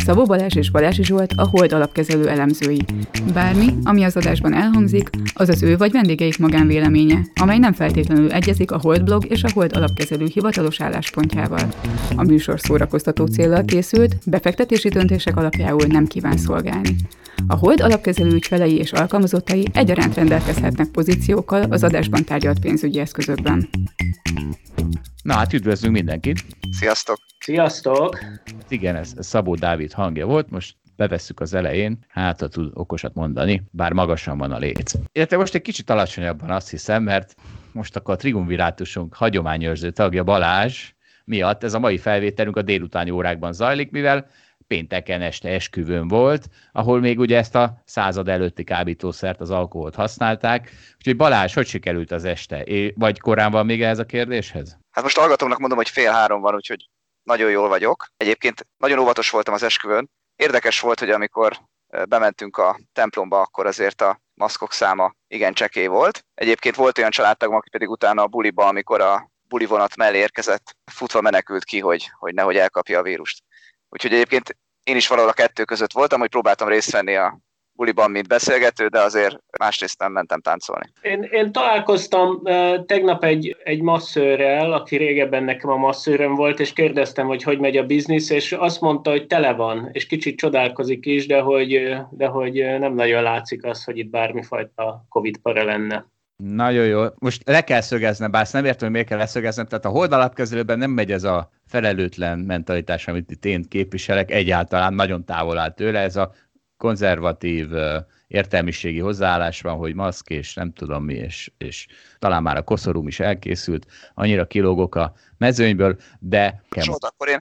Szabó Balázs és Balási Zsolt a Hold alapkezelő elemzői. Bármi, ami az adásban elhangzik, az az ő vagy vendégeik magánvéleménye, amely nem feltétlenül egyezik a Hold blog és a Hold alapkezelő hivatalos álláspontjával. A műsor szórakoztató célral készült, befektetési döntések alapjául nem kíván szolgálni. A Hold alapkezelő ügyfelei és alkalmazottai egyaránt rendelkezhetnek pozíciókkal az adásban tárgyalt pénzügyi eszközökben. Na hát üdvözlünk mindenkit! Sziasztok! Sziasztok! Igen, ez Szabó Dávid hangja volt, most bevesszük az elején, hát ha tud okosat mondani, bár magasan van a léc. Illetve most egy kicsit alacsonyabban azt hiszem, mert most akkor a triumvirátusunk hagyományőrző tagja Balázs miatt ez a mai felvételünk a délutáni órákban zajlik, mivel pénteken este esküvőn volt, ahol még ugye ezt a század előtti kábítószert, az alkoholt használták. Úgyhogy Balázs, hogy sikerült az este? É, vagy korán van még ehhez a kérdéshez? Hát most hallgatónak mondom, hogy fél három van, úgyhogy nagyon jól vagyok. Egyébként nagyon óvatos voltam az esküvőn. Érdekes volt, hogy amikor bementünk a templomba, akkor azért a maszkok száma igen csekély volt. Egyébként volt olyan családtagom, aki pedig utána a buliba, amikor a buli vonat mellé érkezett, futva menekült ki, hogy, hogy nehogy elkapja a vírust. Úgyhogy egyébként én is valahol a kettő között voltam, hogy próbáltam részt venni a buliban, mint beszélgető, de azért másrészt nem mentem táncolni. Én, én találkoztam tegnap egy, egy masszőrrel, aki régebben nekem a masszőröm volt, és kérdeztem, hogy hogy megy a biznisz, és azt mondta, hogy tele van, és kicsit csodálkozik is, de hogy, de hogy nem nagyon látszik az, hogy itt bármifajta Covid para lenne. Nagyon jó. Most le kell szögeznem, bár azt nem értem, hogy miért kell leszögeznem. Tehát a hold alapkezelőben nem megy ez a felelőtlen mentalitás, amit itt én képviselek, egyáltalán nagyon távol áll tőle. Ez a konzervatív értelmiségi hozzáállás van, hogy maszk és nem tudom mi, és, és talán már a koszorúm is elkészült, annyira kilógok a mezőnyből, de... Zsolt, akkor én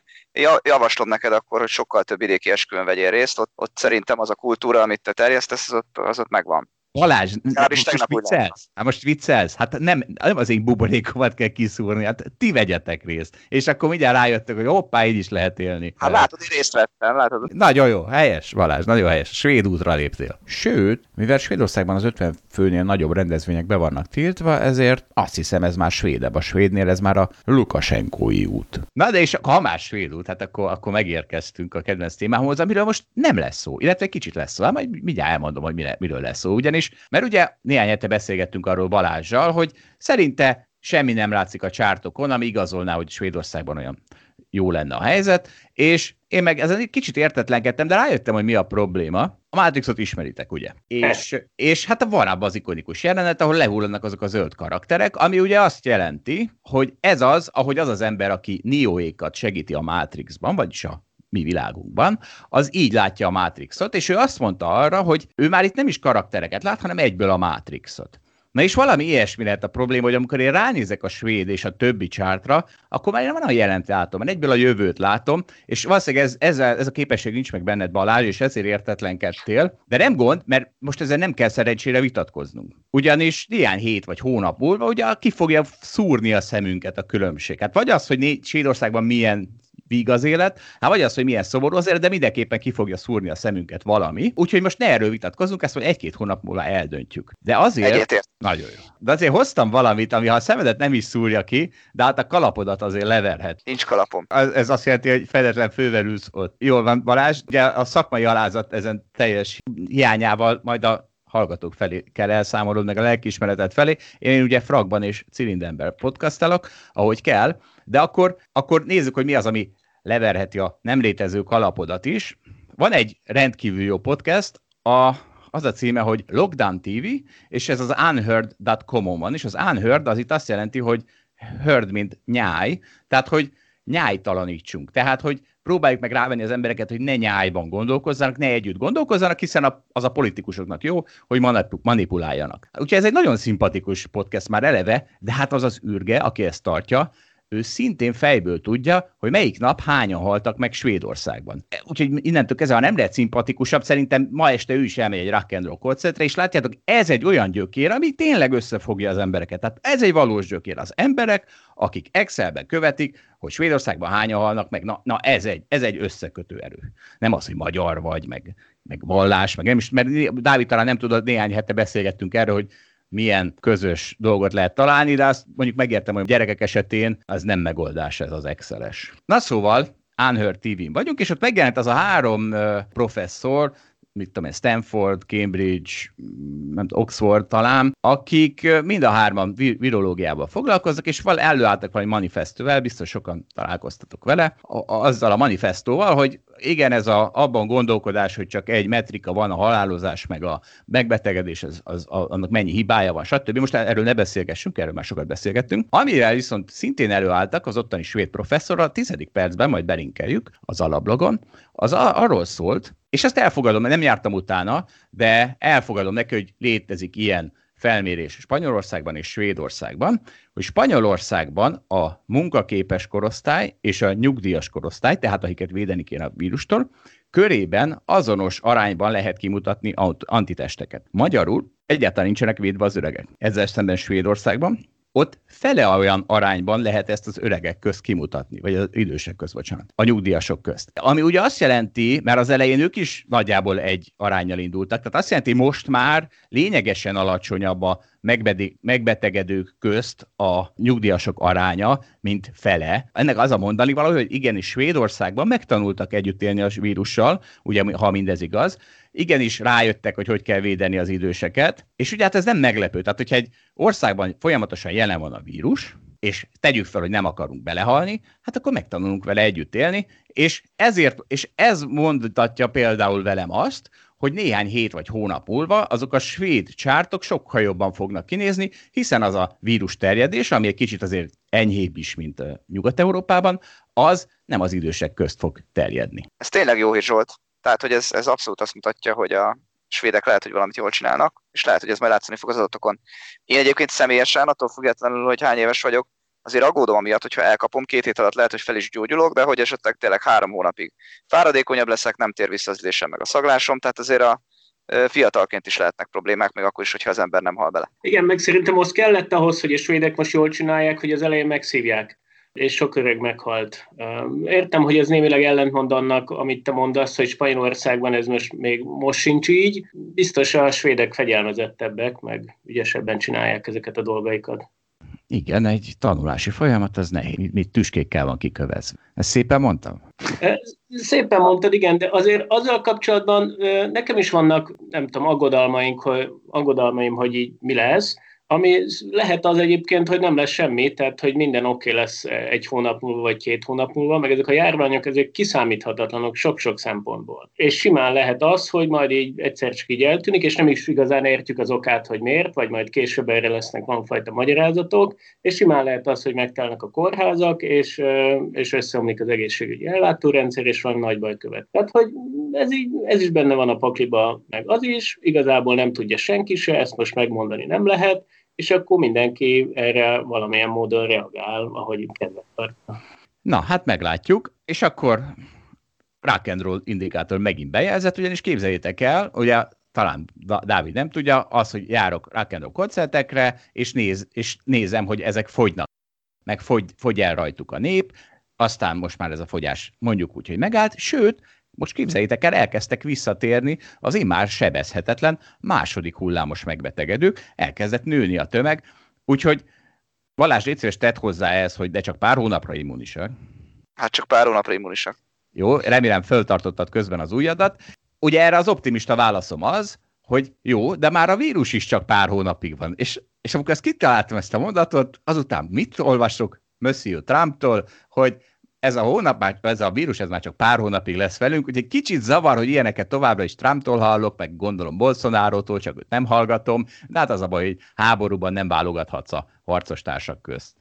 javaslom neked akkor, hogy sokkal több vidéki esküvőn vegyél részt, ott, ott szerintem az a kultúra, amit te terjesztesz, az ott, az ott megvan. Balázs, most, most viccelsz? Hát most viccelsz? Hát nem, nem az én buborékomat kell kiszúrni, hát ti vegyetek részt. És akkor mindjárt rájöttek, hogy hoppá, így is lehet élni. Hát látod, én részt vettem, látod. Nagyon jó, helyes, Balázs, nagyon helyes. Svéd útra léptél. Sőt, mivel Svédországban az 50 főnél nagyobb rendezvények be vannak tiltva, ezért azt hiszem ez már svédebb. A svédnél ez már a Lukasenkói út. Na de és ha már svéd út, hát akkor, akkor megérkeztünk a kedvenc témához, amiről most nem lesz szó, illetve kicsit lesz szó, hát majd mindjárt elmondom, hogy miről lesz szó. Ugyanis is, mert ugye néhány hete beszélgettünk arról Balázsjal, hogy szerinte semmi nem látszik a csártokon, ami igazolná, hogy Svédországban olyan jó lenne a helyzet, és én meg ezen egy kicsit értetlenkedtem, de rájöttem, hogy mi a probléma. A Matrixot ismeritek, ugye? És, és hát van abban az ikonikus jelenet, ahol lehullanak azok a zöld karakterek, ami ugye azt jelenti, hogy ez az, ahogy az az ember, aki Nioékat segíti a Matrixban, vagyis a mi világunkban, az így látja a Matrixot, és ő azt mondta arra, hogy ő már itt nem is karaktereket lát, hanem egyből a Matrixot. Na és valami ilyesmi lehet a probléma, hogy amikor én ránézek a svéd és a többi csártra, akkor már én van a jelent látom, mert egyből a jövőt látom, és valószínűleg ez, ez, a, ez a képesség nincs meg benned Balázs, és ezért értetlenkedtél, de nem gond, mert most ezzel nem kell szerencsére vitatkoznunk. Ugyanis néhány hét vagy hónap múlva ugye ki fogja szúrni a szemünket a különbség. Hát vagy az, hogy Svédországban milyen víg az élet, hát vagy az, hogy milyen szomorú az élet, de mindenképpen ki fogja szúrni a szemünket valami. Úgyhogy most ne erről vitatkozunk, ezt majd egy-két hónap múlva eldöntjük. De azért... Egyetért. Nagyon jó. De azért hoztam valamit, ami ha a szemedet nem is szúrja ki, de hát a kalapodat azért leverhet. Nincs kalapom. Ez, ez azt jelenti, hogy fedetlen fővelülsz ott. Jól van, Balázs, ugye a szakmai alázat ezen teljes hiányával majd a hallgatók felé kell elszámolod, meg a lelkiismeretet felé. Én ugye fragban és cilinderben podcastelok, ahogy kell, de akkor, akkor nézzük, hogy mi az, ami leverheti a nem létező kalapodat is. Van egy rendkívül jó podcast, a, az a címe, hogy Lockdown TV, és ez az unheard.com-on van, és az unheard az itt azt jelenti, hogy heard, mint nyáj, tehát, hogy nyájtalanítsunk. Tehát, hogy próbáljuk meg rávenni az embereket, hogy ne nyájban gondolkozzanak, ne együtt gondolkozzanak, hiszen az a politikusoknak jó, hogy manipuláljanak. Úgyhogy ez egy nagyon szimpatikus podcast már eleve, de hát az az űrge, aki ezt tartja, ő szintén fejből tudja, hogy melyik nap hányan haltak meg Svédországban. Úgyhogy innentől kezdve, ha nem lehet szimpatikusabb, szerintem ma este ő is elmegy egy rock and roll koncertre, és látjátok, ez egy olyan gyökér, ami tényleg összefogja az embereket. Tehát ez egy valós gyökér. Az emberek, akik Excelben követik, hogy Svédországban hányan halnak meg, na, na ez, egy, ez egy összekötő erő. Nem az, hogy magyar vagy, meg, meg vallás, meg nem is, mert Dávid talán nem tudod, néhány hete beszélgettünk erről, hogy milyen közös dolgot lehet találni, de azt mondjuk megértem, hogy gyerekek esetén az nem megoldás ez az Exceles. Na szóval, Unheard TV-n vagyunk, és ott megjelent az a három professzor, mit tudom én, Stanford, Cambridge, nem tudom, Oxford talán, akik mind a hárman virológiával foglalkoznak, és val előálltak valami manifestóval, biztos sokan találkoztatok vele, azzal a manifestóval, hogy igen, ez a, abban gondolkodás, hogy csak egy metrika van, a halálozás, meg a megbetegedés, az, az, az, annak mennyi hibája van, stb. Most erről ne beszélgessünk, erről már sokat beszélgettünk. Amivel viszont szintén előálltak az ottani svéd professzor, a tizedik percben, majd belinkeljük az alablogon, az a, arról szólt, és ezt elfogadom, mert nem jártam utána, de elfogadom neki, hogy létezik ilyen felmérés Spanyolországban és Svédországban, hogy Spanyolországban a munkaképes korosztály és a nyugdíjas korosztály, tehát akiket védeni kéne a vírustól, körében azonos arányban lehet kimutatni antitesteket. Magyarul egyáltalán nincsenek védve az öregek. Ezzel szemben Svédországban ott fele olyan arányban lehet ezt az öregek közt kimutatni, vagy az idősek közt, bocsánat, a nyugdíjasok közt. Ami ugye azt jelenti, mert az elején ők is nagyjából egy arányjal indultak, tehát azt jelenti, most már lényegesen alacsonyabb a megbetegedők közt a nyugdíjasok aránya, mint fele. Ennek az a mondani valahogy, hogy igenis Svédországban megtanultak együtt élni a vírussal, ugye ha mindez igaz, igenis rájöttek, hogy hogy kell védeni az időseket, és ugye hát ez nem meglepő. Tehát, hogyha egy országban folyamatosan jelen van a vírus, és tegyük fel, hogy nem akarunk belehalni, hát akkor megtanulunk vele együtt élni, és ezért, és ez mondatja például velem azt, hogy néhány hét vagy hónap múlva azok a svéd csártok sokkal jobban fognak kinézni, hiszen az a vírus terjedés, ami egy kicsit azért enyhébb is, mint Nyugat-Európában, az nem az idősek közt fog terjedni. Ez tényleg jó hír Zsolt. Tehát, hogy ez, ez abszolút azt mutatja, hogy a svédek lehet, hogy valamit jól csinálnak, és lehet, hogy ez majd látszani fog az adatokon. Én egyébként személyesen, attól függetlenül, hogy hány éves vagyok, azért aggódom amiatt, hogyha elkapom, két hét alatt lehet, hogy fel is gyógyulok, de hogy esetleg tényleg három hónapig fáradékonyabb leszek, nem tér vissza az ülésem meg a szaglásom, tehát azért a fiatalként is lehetnek problémák, még akkor is, hogyha az ember nem hal bele. Igen, meg szerintem az kellett ahhoz, hogy a svédek most jól csinálják, hogy az elején megszívják és sok öreg meghalt. Értem, hogy ez némileg ellentmond annak, amit te mondasz, hogy Spanyolországban ez most még most sincs így. Biztos a svédek fegyelmezettebbek, meg ügyesebben csinálják ezeket a dolgaikat. Igen, egy tanulási folyamat, az nehéz, mit tüskékkel van kikövezve. Ezt szépen mondtam? Szépen mondtad, igen, de azért azzal kapcsolatban nekem is vannak, nem tudom, aggodalmaink, hogy, aggodalmaim, hogy így mi lesz, ami lehet az egyébként, hogy nem lesz semmi, tehát hogy minden oké okay lesz egy hónap múlva, vagy két hónap múlva, meg ezek a járványok ezek kiszámíthatatlanok sok-sok szempontból. És simán lehet az, hogy majd így egyszer csak így eltűnik, és nem is igazán értjük az okát, hogy miért, vagy majd később erre lesznek valamifajta magyarázatok, és simán lehet az, hogy megtelnek a kórházak, és, és összeomlik az egészségügyi ellátórendszer, és van nagy baj követ. Tehát, hogy ez, így, ez is benne van a pakliba, meg az is, igazából nem tudja senki se, ezt most megmondani nem lehet, és akkor mindenki erre valamilyen módon reagál, ahogy kedvet tartja. Na, hát meglátjuk, és akkor rock and roll indikátor megint bejelzett, ugyanis képzeljétek el, ugye talán Dávid nem tudja, az, hogy járok rock and roll koncertekre, és, néz, és nézem, hogy ezek fogynak, meg fogy, fogy el rajtuk a nép, aztán most már ez a fogyás mondjuk úgy, hogy megállt, sőt, most képzeljétek el, elkezdtek visszatérni az immár sebezhetetlen második hullámos megbetegedők, elkezdett nőni a tömeg, úgyhogy Balázs, légy szíves, tett hozzá ez, hogy de csak pár hónapra immunisak. Hát csak pár hónapra immunisak. Jó, remélem föltartottad közben az újadat. Ugye erre az optimista válaszom az, hogy jó, de már a vírus is csak pár hónapig van. És, és amikor ezt kitaláltam ezt a mondatot, azután mit olvasok Monsieur Trumptól, hogy ez a hónap, már, ez a vírus, ez már csak pár hónapig lesz velünk, úgyhogy kicsit zavar, hogy ilyeneket továbbra is Trumptól hallok, meg gondolom Bolsonaro-tól, csak őt nem hallgatom, de hát az a baj, hogy háborúban nem válogathatsz a harcos társak közt.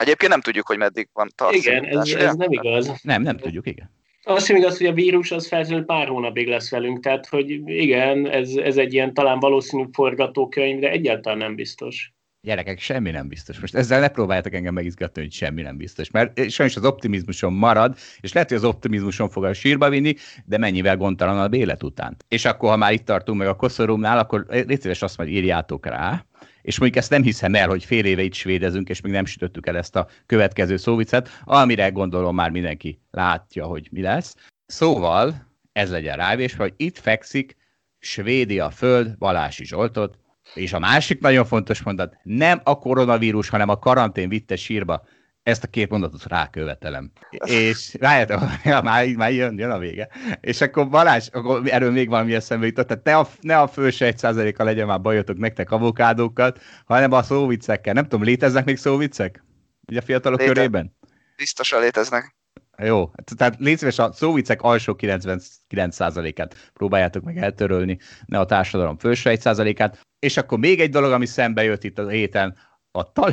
Egyébként nem tudjuk, hogy meddig van tartani. Igen, ez, ez nem igaz. Nem, nem tudjuk, igen. Az sem igaz, hogy a vírus az feltétlenül pár hónapig lesz velünk, tehát hogy igen, ez, ez egy ilyen talán valószínű forgatókönyv, de egyáltalán nem biztos. Gyerekek, semmi nem biztos. Most ezzel ne próbáljátok engem megizgatni, hogy semmi nem biztos. Mert sajnos az optimizmusom marad, és lehet, hogy az optimizmusom fog a sírba vinni, de mennyivel gondtalanabb élet után. És akkor, ha már itt tartunk meg a koszorúmnál, akkor légy szíves azt majd írjátok rá, és mondjuk ezt nem hiszem el, hogy fél éve itt svédezünk, és még nem sütöttük el ezt a következő szóvicet, amire gondolom már mindenki látja, hogy mi lesz. Szóval, ez legyen rávés, hogy itt fekszik Svédia föld Balási Zsoltot, és a másik nagyon fontos mondat, nem a koronavírus, hanem a karantén vitte sírba. Ezt a két mondatot rákövetelem. És rájöttem, ja, már, már jön, jön a vége. És akkor Balázs, akkor erről még valami eszembe jutott, tehát ne a, ne a főse egy százaléka legyen már bajotok nektek avokádókat, hanem a szóviccekkel. Nem tudom, léteznek még szóviccek? Így a fiatalok Léte. körében? Biztosan léteznek. Jó, tehát légy szíves, a szóvicek alsó 99%-át próbáljátok meg eltörölni, ne a társadalom felső 1%-át. És akkor még egy dolog, ami szembe jött itt a héten, a tal...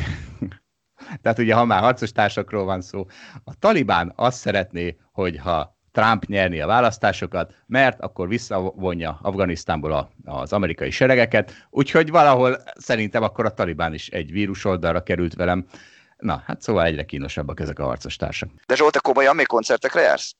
Tehát ugye, ha már harcos társakról van szó, a Talibán azt szeretné, hogyha Trump nyerni a választásokat, mert akkor visszavonja Afganisztánból a, az amerikai seregeket, úgyhogy valahol szerintem akkor a Talibán is egy vírus oldalra került velem. Na, hát szóval egyre kínosabbak ezek a harcos társak. De Zsolt, komolyan még koncertekre jársz?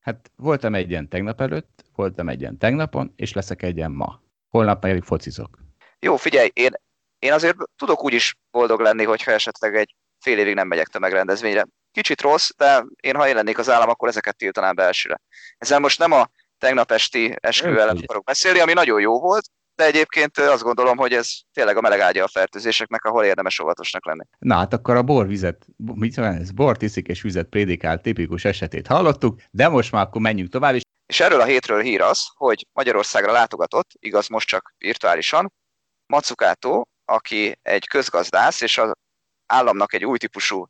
Hát voltam egy ilyen tegnap előtt, voltam egy ilyen tegnapon, és leszek egy ilyen ma. Holnap pedig focizok. Jó, figyelj, én, én azért tudok úgy is boldog lenni, hogyha esetleg egy fél évig nem megyek megrendezvényre. Kicsit rossz, de én ha én lennék az állam, akkor ezeket tiltanám be elsőre. Ezzel most nem a tegnap esti esküvő ellen akarok beszélni, ami nagyon jó volt, de egyébként azt gondolom, hogy ez tényleg a meleg ágya a fertőzéseknek, ahol érdemes óvatosnak lenni. Na hát akkor a borvizet, mit van ez? Bort iszik és vizet prédikál tipikus esetét hallottuk, de most már akkor menjünk tovább. És, és erről a hétről hír az, hogy Magyarországra látogatott, igaz most csak virtuálisan, Macukátó, aki egy közgazdász, és az államnak egy új típusú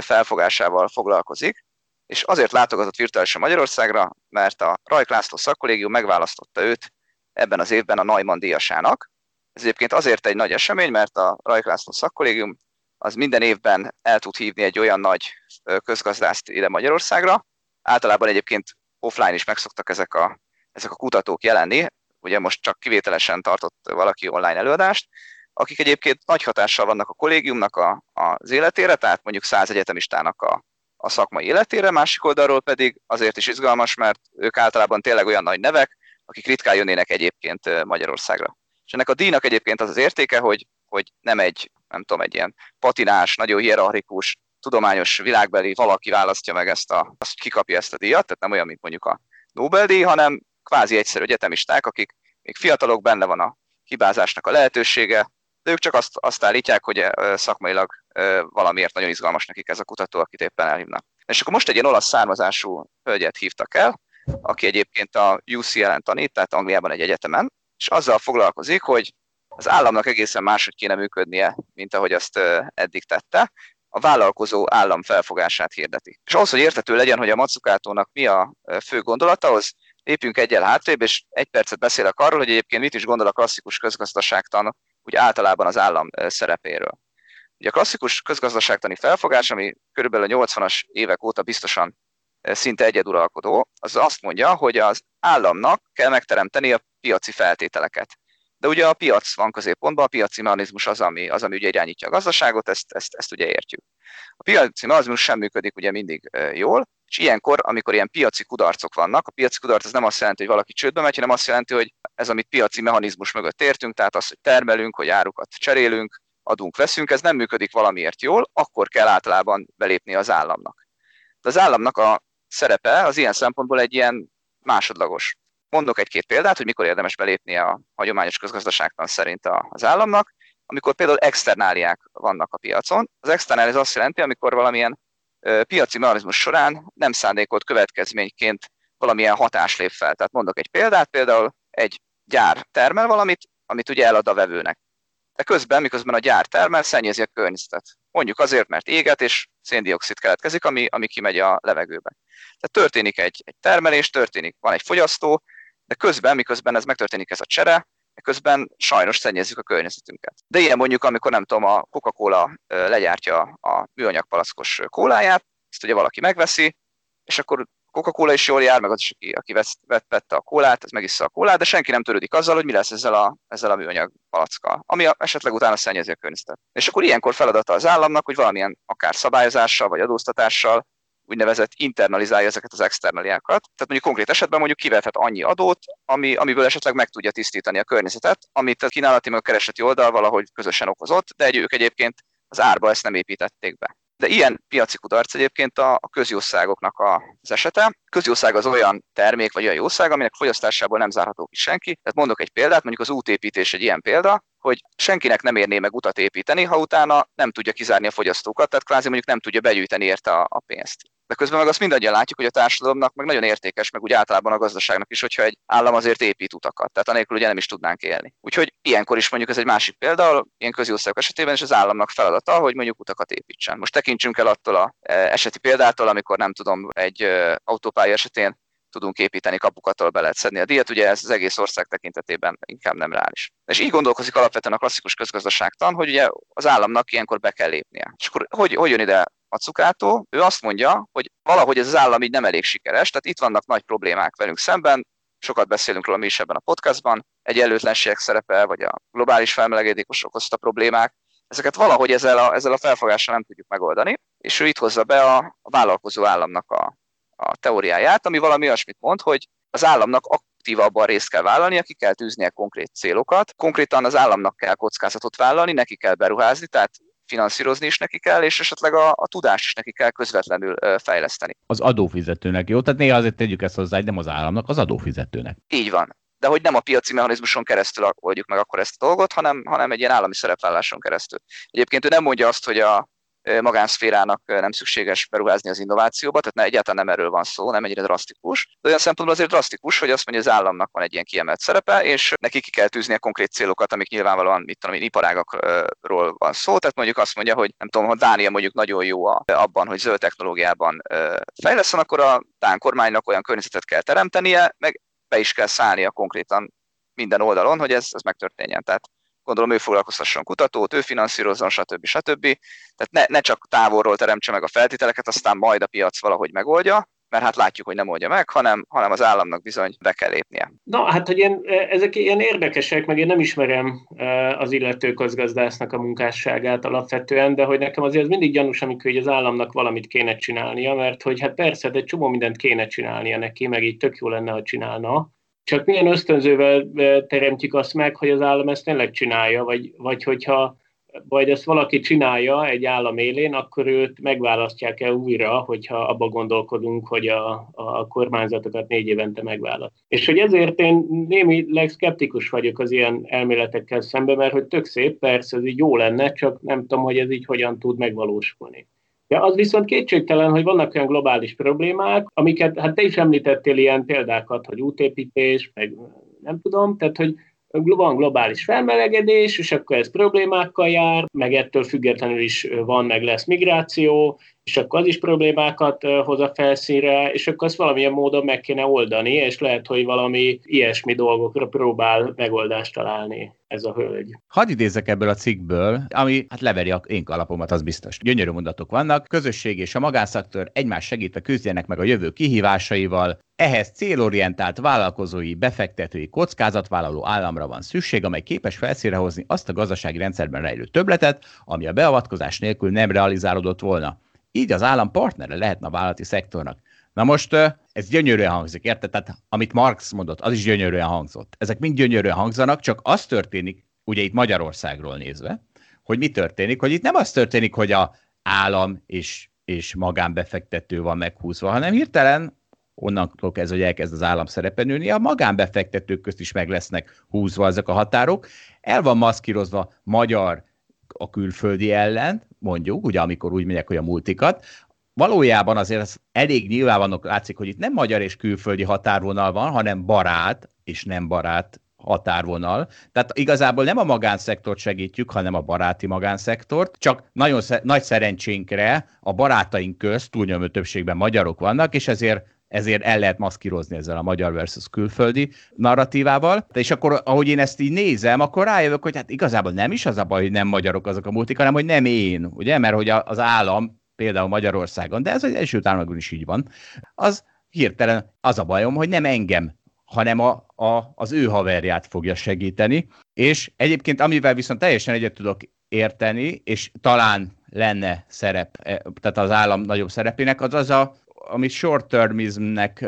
felfogásával foglalkozik, és azért látogatott virtuálisan Magyarországra, mert a Rajk László szakkollégium megválasztotta őt ebben az évben a Neumann díjasának. Ez egyébként azért egy nagy esemény, mert a Rajk László szakkollégium az minden évben el tud hívni egy olyan nagy közgazdászt ide Magyarországra. Általában egyébként offline is megszoktak ezek a, ezek a kutatók jelenni, ugye most csak kivételesen tartott valaki online előadást, akik egyébként nagy hatással vannak a kollégiumnak a, az életére, tehát mondjuk száz egyetemistának a, a szakmai életére, másik oldalról pedig azért is izgalmas, mert ők általában tényleg olyan nagy nevek, akik ritkán jönnének egyébként Magyarországra. És ennek a díjnak egyébként az az értéke, hogy, hogy nem egy, nem tudom, egy ilyen patinás, nagyon hierarchikus, tudományos világbeli valaki választja meg ezt a, azt kikapja ezt a díjat, tehát nem olyan, mint mondjuk a Nobel-díj, hanem kvázi egyszerű egyetemisták, akik még fiatalok, benne van a hibázásnak a lehetősége, de ők csak azt, azt állítják, hogy szakmailag valamiért nagyon izgalmas nekik ez a kutató, akit éppen elhívnak. És akkor most egy ilyen olasz származású hölgyet hívtak el, aki egyébként a UCL-en tanít, tehát Angliában egy egyetemen, és azzal foglalkozik, hogy az államnak egészen máshogy kéne működnie, mint ahogy azt eddig tette, a vállalkozó állam felfogását hirdeti. És ahhoz, hogy értető legyen, hogy a Matsukátónak mi a fő gondolata, az lépjünk egyel hátrébb, és egy percet beszélek arról, hogy egyébként mit is gondol a klasszikus közgazdaságtan úgy általában az állam szerepéről. Ugye a klasszikus közgazdaságtani felfogás, ami körülbelül a 80-as évek óta biztosan szinte egyeduralkodó, az azt mondja, hogy az államnak kell megteremteni a piaci feltételeket. De ugye a piac van középpontban, a piaci mechanizmus az, ami, az, ami ugye irányítja a gazdaságot, ezt, ezt, ezt ugye értjük. A piaci mechanizmus sem működik ugye mindig jól, és ilyenkor, amikor ilyen piaci kudarcok vannak, a piaci kudarc az nem azt jelenti, hogy valaki csődbe megy, hanem azt jelenti, hogy ez, amit piaci mechanizmus mögött értünk, tehát az, hogy termelünk, hogy árukat cserélünk, adunk, veszünk, ez nem működik valamiért jól, akkor kell általában belépni az államnak. De az államnak a szerepe az ilyen szempontból egy ilyen másodlagos. Mondok egy-két példát, hogy mikor érdemes belépni a hagyományos közgazdaságtan szerint az államnak, amikor például externáliák vannak a piacon. Az externália az azt jelenti, amikor valamilyen piaci mechanizmus során nem szándékolt következményként valamilyen hatás lép fel. Tehát mondok egy példát, például egy gyár termel valamit, amit ugye elad a vevőnek. De közben, miközben a gyár termel, szennyezi a környezetet. Mondjuk azért, mert éget és széndiokszid keletkezik, ami, ami kimegy a levegőbe. Tehát történik egy, egy termelés, történik, van egy fogyasztó, de közben, miközben ez megtörténik ez a csere, közben sajnos szennyezzük a környezetünket. De ilyen mondjuk, amikor nem tudom, a Coca-Cola legyártja a műanyag palackos kóláját, ezt ugye valaki megveszi, és akkor Coca-Cola is jól jár, meg az is, aki, aki vett, vett, vette a kólát, az megissza a kólát, de senki nem törődik azzal, hogy mi lesz ezzel a, ezzel a műanyag palackkal, ami esetleg utána szennyezi a környezetet. És akkor ilyenkor feladata az államnak, hogy valamilyen akár szabályozással vagy adóztatással úgynevezett internalizálja ezeket az externaliákat. Tehát mondjuk konkrét esetben mondjuk kivethet annyi adót, ami, amiből esetleg meg tudja tisztítani a környezetet, amit a kínálati meg a kereseti oldal valahogy közösen okozott, de egy, ők egyébként az árba ezt nem építették be. De ilyen piaci kudarc egyébként a, a közjószágoknak az esete. Közjószág az olyan termék vagy olyan jószág, aminek fogyasztásából nem zárható ki senki. Tehát mondok egy példát, mondjuk az útépítés egy ilyen példa, hogy senkinek nem érné meg utat építeni, ha utána nem tudja kizárni a fogyasztókat, tehát kvázi mondjuk nem tudja begyűjteni érte a, a pénzt. De közben meg azt mindannyian látjuk, hogy a társadalomnak meg nagyon értékes, meg úgy általában a gazdaságnak is, hogyha egy állam azért épít utakat. Tehát anélkül ugye nem is tudnánk élni. Úgyhogy ilyenkor is mondjuk ez egy másik példa, ilyen közjószágok esetében is az államnak feladata, hogy mondjuk utakat építsen. Most tekintsünk el attól a e, eseti példától, amikor nem tudom, egy autópálya esetén tudunk építeni kapukat, be lehet szedni a díjat, ugye ez az egész ország tekintetében inkább nem reális. És így gondolkozik alapvetően a klasszikus közgazdaságtan, hogy ugye az államnak ilyenkor be kell lépnie. És akkor hogy, hogy jön ide a Cukátó? Ő azt mondja, hogy valahogy ez az állam így nem elég sikeres, tehát itt vannak nagy problémák velünk szemben, sokat beszélünk róla mi is ebben a podcastban, egy előtlenségek szerepe, vagy a globális felmelegedés okozta problémák, ezeket valahogy ezzel a, ezzel a felfogással nem tudjuk megoldani, és ő itt hozza be a, a vállalkozó államnak a, a teóriáját, ami valami olyasmit mond, hogy az államnak aktívabban részt kell vállalni, aki kell tűznie konkrét célokat. Konkrétan az államnak kell kockázatot vállalni, neki kell beruházni, tehát finanszírozni is neki kell, és esetleg a, a tudást is neki kell közvetlenül fejleszteni. Az adófizetőnek, jó? Tehát néha azért tegyük ezt hozzá, hogy nem az államnak, az adófizetőnek. Így van. De hogy nem a piaci mechanizmuson keresztül oldjuk meg akkor ezt a dolgot, hanem, hanem egy ilyen állami szerepválláson keresztül. Egyébként ő nem mondja azt, hogy a, magánszférának nem szükséges beruházni az innovációba, tehát ne, egyáltalán nem erről van szó, nem ennyire drasztikus. De olyan szempontból azért drasztikus, hogy azt mondja, hogy az államnak van egy ilyen kiemelt szerepe, és neki ki kell tűzni a konkrét célokat, amik nyilvánvalóan, mit tudom iparágakról van szó. Tehát mondjuk azt mondja, hogy nem tudom, ha Dánia mondjuk nagyon jó abban, hogy zöld technológiában fejleszten, akkor a Dán kormánynak olyan környezetet kell teremtenie, meg be is kell szállnia konkrétan minden oldalon, hogy ez, ez megtörténjen. Tehát gondolom ő foglalkoztasson kutatót, ő finanszírozzon, stb. stb. Tehát ne, ne csak távolról teremtse meg a feltételeket, aztán majd a piac valahogy megoldja, mert hát látjuk, hogy nem oldja meg, hanem, hanem az államnak bizony be kell lépnie. Na, hát, hogy én, ezek ilyen érdekesek, meg én nem ismerem e, az illető közgazdásznak a munkásságát alapvetően, de hogy nekem azért az mindig gyanús, amikor hogy az államnak valamit kéne csinálnia, mert hogy hát persze, de egy csomó mindent kéne csinálnia neki, meg így tök jó lenne, ha csinálna, csak milyen ösztönzővel teremtjük azt meg, hogy az állam ezt tényleg csinálja, vagy, vagy hogyha vagy ezt valaki csinálja egy állam élén, akkor őt megválasztják-e újra, hogyha abba gondolkodunk, hogy a, a kormányzatokat négy évente megválaszt. És hogy ezért én némileg szkeptikus vagyok az ilyen elméletekkel szemben, mert hogy tök szép, persze ez így jó lenne, csak nem tudom, hogy ez így hogyan tud megvalósulni. Ja, az viszont kétségtelen, hogy vannak olyan globális problémák, amiket, hát te is említettél ilyen példákat, hogy útépítés, meg nem tudom, tehát hogy van globális felmelegedés, és akkor ez problémákkal jár, meg ettől függetlenül is van, meg lesz migráció, és akkor az is problémákat hoz a felszínre, és akkor azt valamilyen módon meg kéne oldani, és lehet, hogy valami ilyesmi dolgokra próbál megoldást találni ez a hölgy. Hadd idézek ebből a cikkből, ami hát leveri a én kalapomat, az biztos. Gyönyörű mondatok vannak, közösség és a magánszaktor egymás segít a küzdjenek meg a jövő kihívásaival, ehhez célorientált vállalkozói, befektetői, kockázatvállaló államra van szükség, amely képes felszínre hozni azt a gazdasági rendszerben rejlő töbletet, ami a beavatkozás nélkül nem realizálódott volna. Így az állam partnere lehetne a vállalati szektornak. Na most ez gyönyörűen hangzik, érted? Tehát amit Marx mondott, az is gyönyörűen hangzott. Ezek mind gyönyörűen hangzanak, csak az történik, ugye itt Magyarországról nézve, hogy mi történik, hogy itt nem az történik, hogy a állam és, és magánbefektető van meghúzva, hanem hirtelen onnantól kezdve, hogy elkezd az állam szerepe nőni, a magánbefektetők közt is meg lesznek húzva ezek a határok. El van maszkírozva magyar a külföldi ellen, mondjuk, ugye amikor úgy megyek, hogy a multikat, valójában azért az elég nyilvánvalóan látszik, hogy itt nem magyar és külföldi határvonal van, hanem barát és nem barát határvonal. Tehát igazából nem a magánszektort segítjük, hanem a baráti magánszektort, csak nagyon sze- nagy szerencsénkre a barátaink közt túlnyomó többségben magyarok vannak, és ezért ezért el lehet maszkírozni ezzel a magyar versus külföldi narratívával. És akkor, ahogy én ezt így nézem, akkor rájövök, hogy hát igazából nem is az a baj, hogy nem magyarok azok a multik, hanem hogy nem én, ugye? Mert hogy az állam például Magyarországon, de ez az első Államokban is így van, az hirtelen az a bajom, hogy nem engem hanem a, a, az ő haverját fogja segíteni. És egyébként, amivel viszont teljesen egyet tudok érteni, és talán lenne szerep, e, tehát az állam nagyobb szerepének, az az a, amit short-termismnek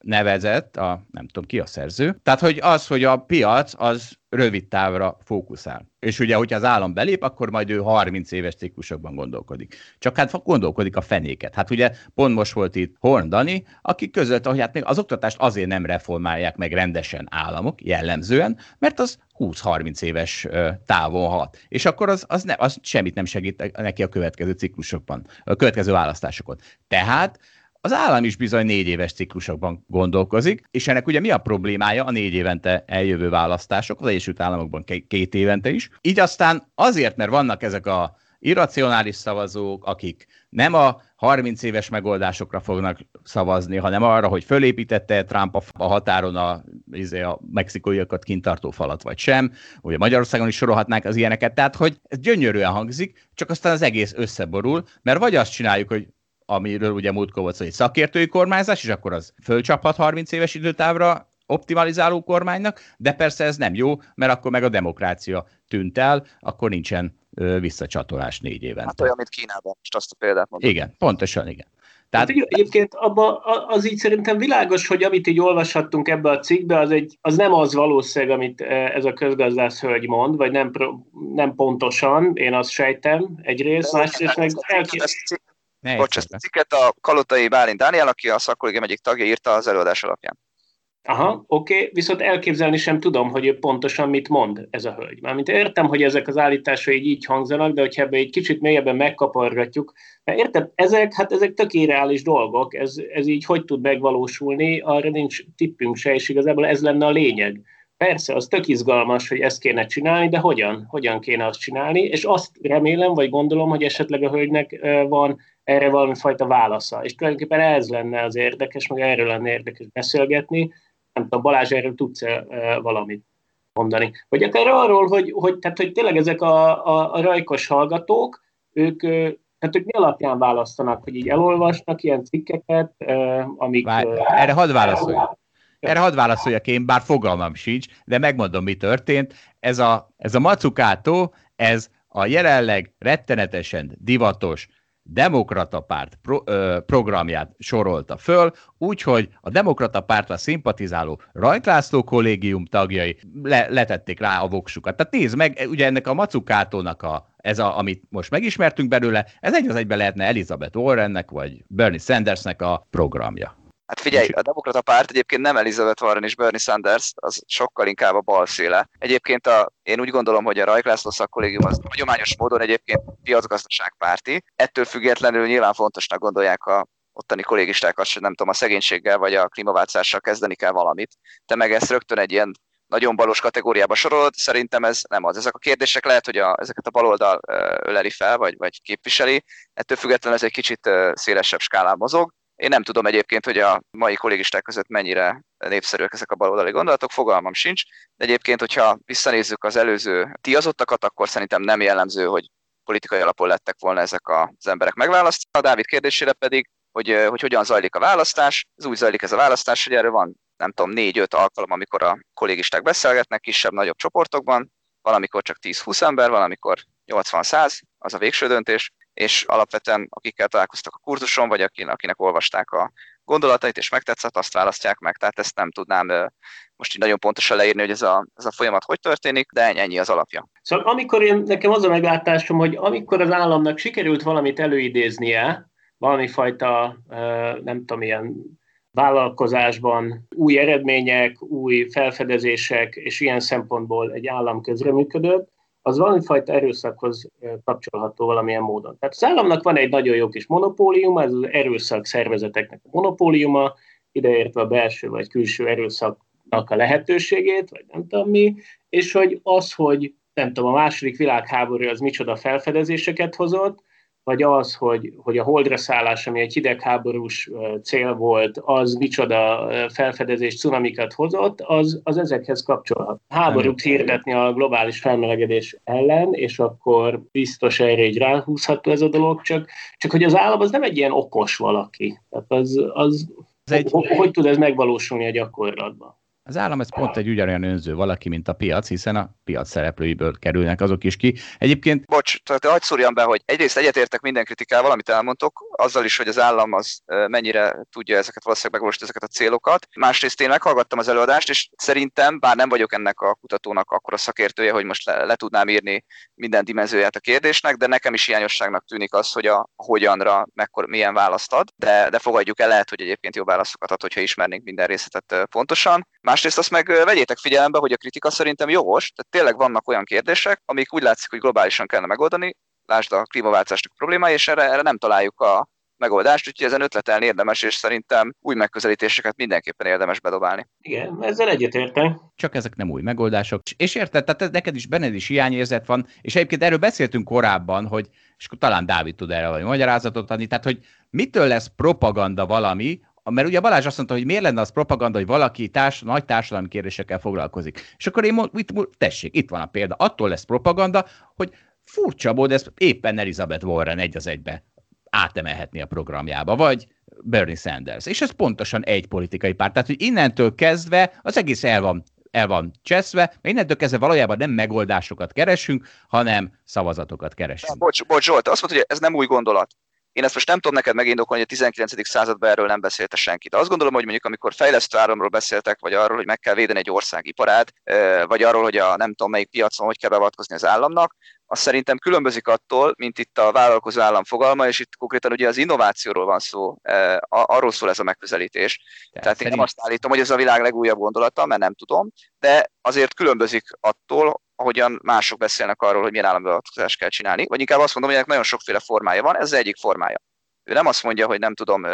nevezett, a, nem tudom ki a szerző, tehát hogy az, hogy a piac az rövid távra fókuszál. És ugye, hogyha az állam belép, akkor majd ő 30 éves ciklusokban gondolkodik. Csak hát gondolkodik a fenéket. Hát ugye pont most volt itt Horn Dani, aki között, hogy hát még az oktatást azért nem reformálják meg rendesen államok, jellemzően, mert az 20-30 éves távon hat. És akkor az, az, ne, az semmit nem segít neki a következő ciklusokban, a következő választásokon. Tehát az állam is bizony négy éves ciklusokban gondolkozik, és ennek ugye mi a problémája a négy évente eljövő választások, az Egyesült Államokban két évente is. Így aztán azért, mert vannak ezek a irracionális szavazók, akik nem a 30 éves megoldásokra fognak szavazni, hanem arra, hogy fölépítette Trump a határon a, izé, a mexikóiakat kintartó falat, vagy sem. Ugye Magyarországon is sorolhatnánk az ilyeneket. Tehát, hogy ez gyönyörűen hangzik, csak aztán az egész összeborul, mert vagy azt csináljuk, hogy amiről ugye múltkor volt szó, egy szakértői kormányzás, és akkor az fölcsaphat 30 éves időtávra optimalizáló kormánynak, de persze ez nem jó, mert akkor meg a demokrácia tűnt el, akkor nincsen ö, visszacsatolás négy évente. Hát olyan, mint Kínában, most azt a példát mondom. Igen, pontosan igen. Tehát... Hát, egyébként abba, az így szerintem világos, hogy amit így olvashattunk ebbe a cikkbe, az, egy, az nem az valószínűleg, amit ez a közgazdász hölgy mond, vagy nem, nem pontosan, én azt sejtem egyrészt, másrészt meg elképzelhető ne Bocs, ezt a cikket a Kalotai Bálint Dániel, aki a szakkollégium egyik tagja írta az előadás alapján. Aha, oké, okay. viszont elképzelni sem tudom, hogy ő pontosan mit mond ez a hölgy. Mármint értem, hogy ezek az állításai így, így hangzanak, de hogyha ebbe egy kicsit mélyebben megkapargatjuk, mert értem, ezek, hát ezek tök irreális dolgok, ez, ez így hogy tud megvalósulni, arra nincs tippünk se, és igazából ez lenne a lényeg. Persze, az tök izgalmas, hogy ezt kéne csinálni, de hogyan? Hogyan kéne azt csinálni? És azt remélem, vagy gondolom, hogy esetleg a hölgynek van erre valami fajta válasza. És tulajdonképpen ez lenne az érdekes, meg erről lenne érdekes beszélgetni. Nem tudom, Balázs, erről tudsz -e valamit mondani? Vagy akár arról, hogy, hogy, tehát, hogy tényleg ezek a, a, a rajkos hallgatók, ők, tehát ők mi alapján választanak, hogy így elolvasnak ilyen cikkeket, amik... Várj, erre hadd válaszoljak. Erre hadd válaszoljak én, bár fogalmam sincs, de megmondom, mi történt. Ez a, ez a macukátó, ez a jelenleg rettenetesen divatos demokrata párt pro, ö, programját sorolta föl, úgyhogy a demokrata pártra szimpatizáló Rajklászló kollégium tagjai le, letették rá a voksukat. Tehát nézd meg, ugye ennek a macukátónak a, ez a, amit most megismertünk belőle, ez egy az egyben lehetne Elizabeth Warrennek, vagy Bernie Sandersnek a programja. Hát figyelj, a demokrata párt egyébként nem Elizabeth Warren és Bernie Sanders, az sokkal inkább a bal széle. Egyébként a, én úgy gondolom, hogy a Rajk László szakkollégium az hagyományos módon egyébként piacgazdaságpárti. Ettől függetlenül nyilván fontosnak gondolják a ottani kollégisták azt, hogy nem tudom, a szegénységgel vagy a klímaváltozással kezdeni kell valamit. Te meg ezt rögtön egy ilyen nagyon balos kategóriába sorolod, szerintem ez nem az. Ezek a kérdések lehet, hogy a, ezeket a baloldal öleli fel, vagy, vagy képviseli, ettől függetlenül ez egy kicsit szélesebb skálán mozog. Én nem tudom egyébként, hogy a mai kollégisták között mennyire népszerűek ezek a baloldali gondolatok, fogalmam sincs, de egyébként, hogyha visszanézzük az előző tiazottakat, akkor szerintem nem jellemző, hogy politikai alapon lettek volna ezek az emberek megválasztva. A Dávid kérdésére pedig, hogy, hogy hogyan zajlik a választás. Ez úgy zajlik ez a választás, hogy erről van, nem tudom, négy-öt alkalom, amikor a kollégisták beszélgetnek kisebb-nagyobb csoportokban, valamikor csak 10-20 ember, valamikor 80-100, az a végső döntés, és alapvetően akikkel találkoztak a kurzuson, vagy akinek olvasták a gondolatait, és megtetszett, azt választják meg. Tehát ezt nem tudnám most így nagyon pontosan leírni, hogy ez a, ez a folyamat hogy történik, de ennyi az alapja. Szóval amikor én, nekem az a meglátásom, hogy amikor az államnak sikerült valamit előidéznie, valami fajta, nem tudom, ilyen vállalkozásban új eredmények, új felfedezések, és ilyen szempontból egy állam közreműködött, az valamifajta erőszakhoz kapcsolható valamilyen módon. Tehát az államnak van egy nagyon jó kis monopóliuma, ez az erőszak szervezeteknek a monopóliuma, ideértve a belső vagy külső erőszaknak a lehetőségét, vagy nem tudom mi, és hogy az, hogy nem tudom, a második világháború az micsoda felfedezéseket hozott, vagy az, hogy, hogy a holdra szállás, ami egy hidegháborús cél volt, az micsoda felfedezés, cunamikat hozott, az, az ezekhez kapcsolhat. Háborút hirdetni a globális felmelegedés ellen, és akkor biztos erre egy ráhúzható ez a dolog, csak, csak hogy az állam az nem egy ilyen okos valaki. Tehát az, az Ez egy... hogy, hogy tud ez megvalósulni a gyakorlatban? Az állam ez pont egy ugyanolyan önző valaki, mint a piac, hiszen a piac szereplőiből kerülnek azok is ki. Egyébként... Bocs, tehát hagyd szúrjam be, hogy egyrészt egyetértek minden kritikával, amit elmondtok, azzal is, hogy az állam az mennyire tudja ezeket valószínűleg megvalósítani ezeket a célokat. Másrészt én meghallgattam az előadást, és szerintem, bár nem vagyok ennek a kutatónak akkor a szakértője, hogy most le, le tudnám írni minden dimenzióját a kérdésnek, de nekem is hiányosságnak tűnik az, hogy a hogyanra mekkor, milyen választ ad, de, de fogadjuk el, lehet, hogy egyébként jobb válaszokat ad, hogyha ismernénk minden részletet pontosan. Másrészt azt meg vegyétek figyelembe, hogy a kritika szerintem jogos, tehát tényleg vannak olyan kérdések, amik úgy látszik, hogy globálisan kellene megoldani, lásd a klímaváltozásnak problémája, és erre, erre nem találjuk a megoldást, úgyhogy ezen ötletelni érdemes, és szerintem új megközelítéseket mindenképpen érdemes bedobálni. Igen, ezzel egyetértek. Csak ezek nem új megoldások. És érted, tehát neked is benned is hiányérzet van, és egyébként erről beszéltünk korábban, hogy és talán Dávid tud erre valami magyarázatot adni, tehát hogy mitől lesz propaganda valami, mert ugye Balázs azt mondta, hogy miért lenne az propaganda, hogy valaki társ, nagy társadalmi kérdésekkel foglalkozik. És akkor én mond, itt, tessék, itt van a példa. Attól lesz propaganda, hogy furcsa mód, ez éppen Elizabeth Warren egy az egybe átemelhetni a programjába, vagy Bernie Sanders. És ez pontosan egy politikai párt. Tehát, hogy innentől kezdve az egész el van el van cseszve, mert innentől kezdve valójában nem megoldásokat keresünk, hanem szavazatokat keresünk. Bocs, bocs Zsolt, azt mondta, hogy ez nem új gondolat. Én ezt most nem tudom neked megindokolni, hogy a 19. században erről nem beszélte senki. De azt gondolom, hogy mondjuk amikor fejlesztő áramról beszéltek, vagy arról, hogy meg kell védeni egy ország iparát, vagy arról, hogy a nem tudom melyik piacon hogy kell beavatkozni az államnak, az szerintem különbözik attól, mint itt a vállalkozó állam fogalma, és itt konkrétan ugye az innovációról van szó, arról szól ez a megközelítés. Tehát, Tehát én nem azt állítom, hogy ez a világ legújabb gondolata, mert nem tudom, de azért különbözik attól, ahogyan mások beszélnek arról, hogy milyen állambeavatkozást kell csinálni, vagy inkább azt mondom, hogy ennek nagyon sokféle formája van, ez az egyik formája. Ő nem azt mondja, hogy nem tudom,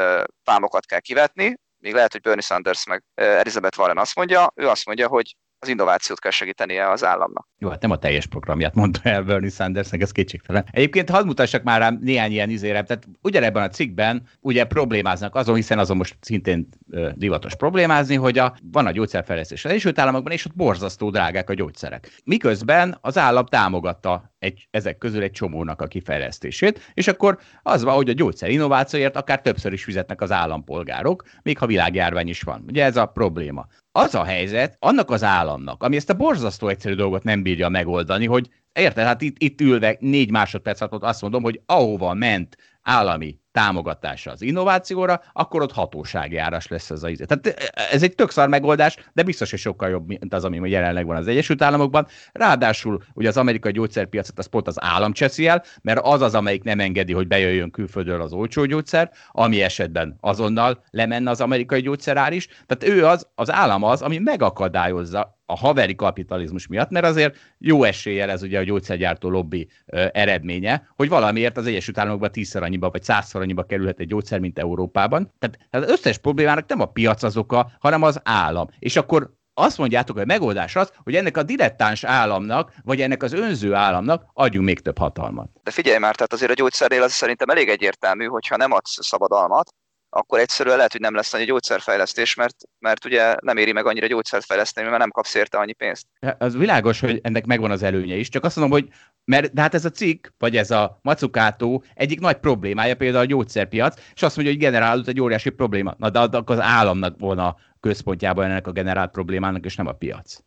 pámokat kell kivetni, még lehet, hogy Bernie Sanders meg Elizabeth Warren azt mondja, ő azt mondja, hogy az innovációt kell segítenie az államnak. Jó, hát nem a teljes programját mondta el Bernie Sandersnek, ez kétségtelen. Egyébként hadd mutassak már rám néhány ilyen izére, tehát ugyanebben a cikkben ugye problémáznak azon, hiszen azon most szintén ö, divatos problémázni, hogy a, van a gyógyszerfejlesztés az Egyesült Államokban, és ott borzasztó drágák a gyógyszerek. Miközben az állam támogatta egy, ezek közül egy csomónak a kifejlesztését, és akkor az van, hogy a gyógyszer innovációért akár többször is fizetnek az állampolgárok, még ha világjárvány is van. Ugye ez a probléma. Az a helyzet annak az államnak, ami ezt a borzasztó egyszerű dolgot nem bírja megoldani, hogy érted, hát itt, itt ülve négy másodperc alatt azt mondom, hogy ahova ment állami támogatása az innovációra, akkor ott hatósági áras lesz ez a izé. Tehát ez egy tök szar megoldás, de biztos, hogy sokkal jobb, mint az, ami jelenleg van az Egyesült Államokban. Ráadásul ugye az amerikai gyógyszerpiacot az pont az állam cseszi el, mert az az, amelyik nem engedi, hogy bejöjjön külföldről az olcsó gyógyszer, ami esetben azonnal lemenne az amerikai gyógyszerár is. Tehát ő az, az állam az, ami megakadályozza a haveri kapitalizmus miatt, mert azért jó eséllyel ez ugye a gyógyszergyártó lobby eredménye, hogy valamiért az Egyesült Államokban tízszer annyiba vagy százszor annyiba kerülhet egy gyógyszer, mint Európában. Tehát az összes problémának nem a piac az oka, hanem az állam. És akkor azt mondjátok, hogy a megoldás az, hogy ennek a dilettáns államnak, vagy ennek az önző államnak adjunk még több hatalmat. De figyelj már, tehát azért a gyógyszernél az szerintem elég egyértelmű, hogyha nem adsz szabadalmat, akkor egyszerűen lehet, hogy nem lesz annyi gyógyszerfejlesztés, mert, mert ugye nem éri meg annyira gyógyszert fejleszteni, mert nem kapsz érte annyi pénzt. Az világos, hogy ennek megvan az előnye is, csak azt mondom, hogy mert de hát ez a cikk, vagy ez a macukátó egyik nagy problémája például a gyógyszerpiac, és azt mondja, hogy generálódott egy óriási probléma. Na de akkor az államnak volna központjában ennek a generált problémának, és nem a piac.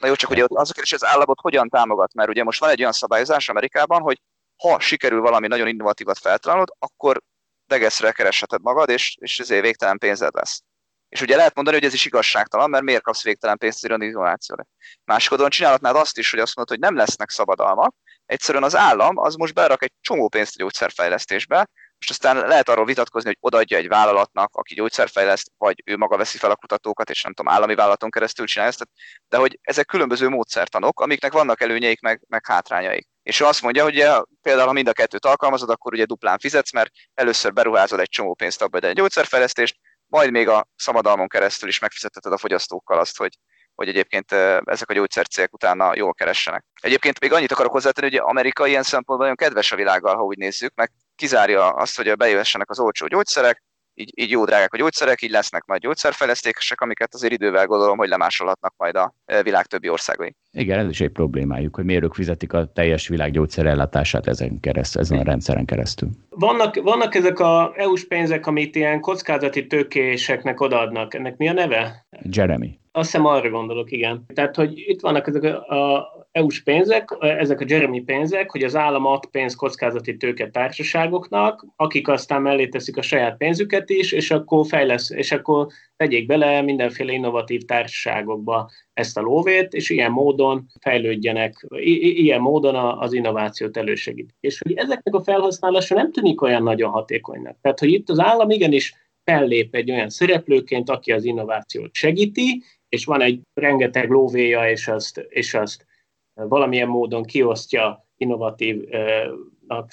Na jó, csak ugye az a kérdés, hogy az államot hogyan támogat, mert ugye most van egy olyan szabályozás Amerikában, hogy ha sikerül valami nagyon innovatívat feltalálnod, akkor degeszre keresheted magad, és, és ezért végtelen pénzed lesz. És ugye lehet mondani, hogy ez is igazságtalan, mert miért kapsz végtelen pénzt az innovációra. Másik oldalon csinálhatnád azt is, hogy azt mondod, hogy nem lesznek szabadalmak, egyszerűen az állam az most berak egy csomó pénzt a gyógyszerfejlesztésbe, most aztán lehet arról vitatkozni, hogy odaadja egy vállalatnak, aki gyógyszerfejleszt, vagy ő maga veszi fel a kutatókat, és nem tudom, állami vállalaton keresztül csinálja ezt, de hogy ezek különböző módszertanok, amiknek vannak előnyeik, meg, meg hátrányaik. És ő azt mondja, hogy ugye, például ha mind a kettőt alkalmazod, akkor ugye duplán fizetsz, mert először beruházod egy csomó pénzt abba, egy gyógyszerfejlesztést, majd még a szabadalmon keresztül is megfizetheted a fogyasztókkal azt, hogy, hogy egyébként ezek a gyógyszercégek utána jól keressenek. Egyébként még annyit akarok hozzátenni, hogy Amerika ilyen szempontból nagyon kedves a világgal, ha úgy nézzük, meg kizárja azt, hogy bejöhessenek az olcsó gyógyszerek, így, így jó drágák a gyógyszerek, így lesznek majd gyógyszerfejlesztések, amiket azért idővel gondolom, hogy lemásolhatnak majd a világ többi országai. Igen, ez is egy problémájuk, hogy miért ők fizetik a teljes világ gyógyszerellátását ezen, keresztül, ezen a rendszeren keresztül. Vannak, vannak ezek a EU-s pénzek, amit ilyen kockázati tőkéseknek odaadnak. Ennek mi a neve? Jeremy. Azt hiszem arra gondolok, igen. Tehát, hogy itt vannak ezek a EU-s pénzek, ezek a Jeremy pénzek, hogy az állam ad pénz kockázati tőke társaságoknak, akik aztán mellé teszik a saját pénzüket is, és akkor fejlesz, és akkor tegyék bele mindenféle innovatív társaságokba ezt a lóvét, és ilyen módon fejlődjenek, i- ilyen módon az innovációt elősegít. És hogy ezeknek a felhasználása nem tűnik olyan nagyon hatékonynak. Tehát, hogy itt az állam igenis fellép egy olyan szereplőként, aki az innovációt segíti, és van egy rengeteg lóvéja, és azt, és azt valamilyen módon kiosztja innovatívnak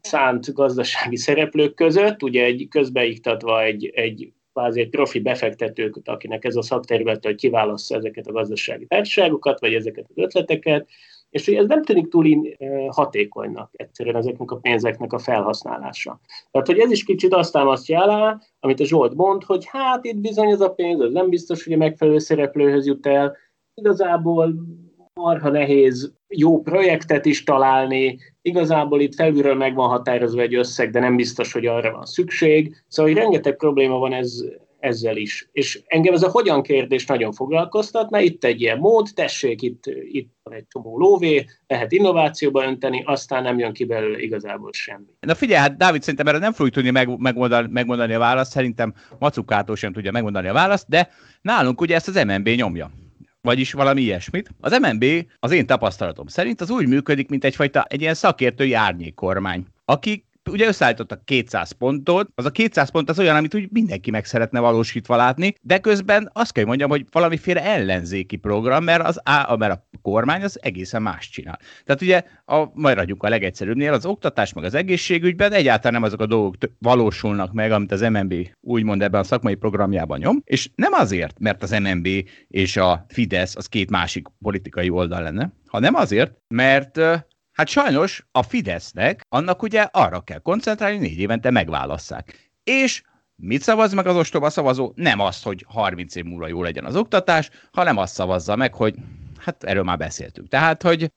szánt gazdasági szereplők között, ugye egy közbeiktatva egy, egy kvázi egy profi befektetők, akinek ez a szakterület, hogy kiválassza ezeket a gazdasági társaságokat, vagy ezeket az ötleteket, és hogy ez nem tűnik túl hatékonynak egyszerűen ezeknek a pénzeknek a felhasználása. Tehát, hogy ez is kicsit azt támasztja alá, amit a Zsolt mond, hogy hát itt bizony ez a pénz, ez nem biztos, hogy a megfelelő szereplőhöz jut el, igazából marha nehéz jó projektet is találni, igazából itt felülről meg van határozva egy összeg, de nem biztos, hogy arra van szükség. Szóval hogy rengeteg probléma van ez, ezzel is. És engem ez a hogyan kérdés nagyon foglalkoztatna. Itt egy ilyen mód, tessék, itt, itt van egy csomó lóvé, lehet innovációba önteni, aztán nem jön ki belőle igazából semmi. Na figyelj, hát Dávid, szerintem erre nem fogjuk tudni meg, megmondani, megmondani a választ, szerintem Macukától sem tudja megmondani a választ, de nálunk ugye ezt az MNB nyomja vagyis valami ilyesmit. Az MNB az én tapasztalatom szerint az úgy működik, mint egyfajta egy ilyen szakértői árnyékkormány, akik ugye összeállítottak 200 pontot, az a 200 pont az olyan, amit úgy mindenki meg szeretne valósítva látni, de közben azt kell mondjam, hogy valamiféle ellenzéki program, mert, az a, mert a kormány az egészen más csinál. Tehát ugye, a, majd ragyunk a legegyszerűbbnél, az oktatás meg az egészségügyben egyáltalán nem azok a dolgok valósulnak meg, amit az MNB úgymond ebben a szakmai programjában nyom, és nem azért, mert az MNB és a Fidesz az két másik politikai oldal lenne, hanem azért, mert Hát sajnos a Fidesznek annak ugye arra kell koncentrálni, négy évente megválasszák. És mit szavaz meg az ostoba szavazó? Nem azt, hogy 30 év múlva jó legyen az oktatás, hanem azt szavazza meg, hogy hát erről már beszéltünk. Tehát, hogy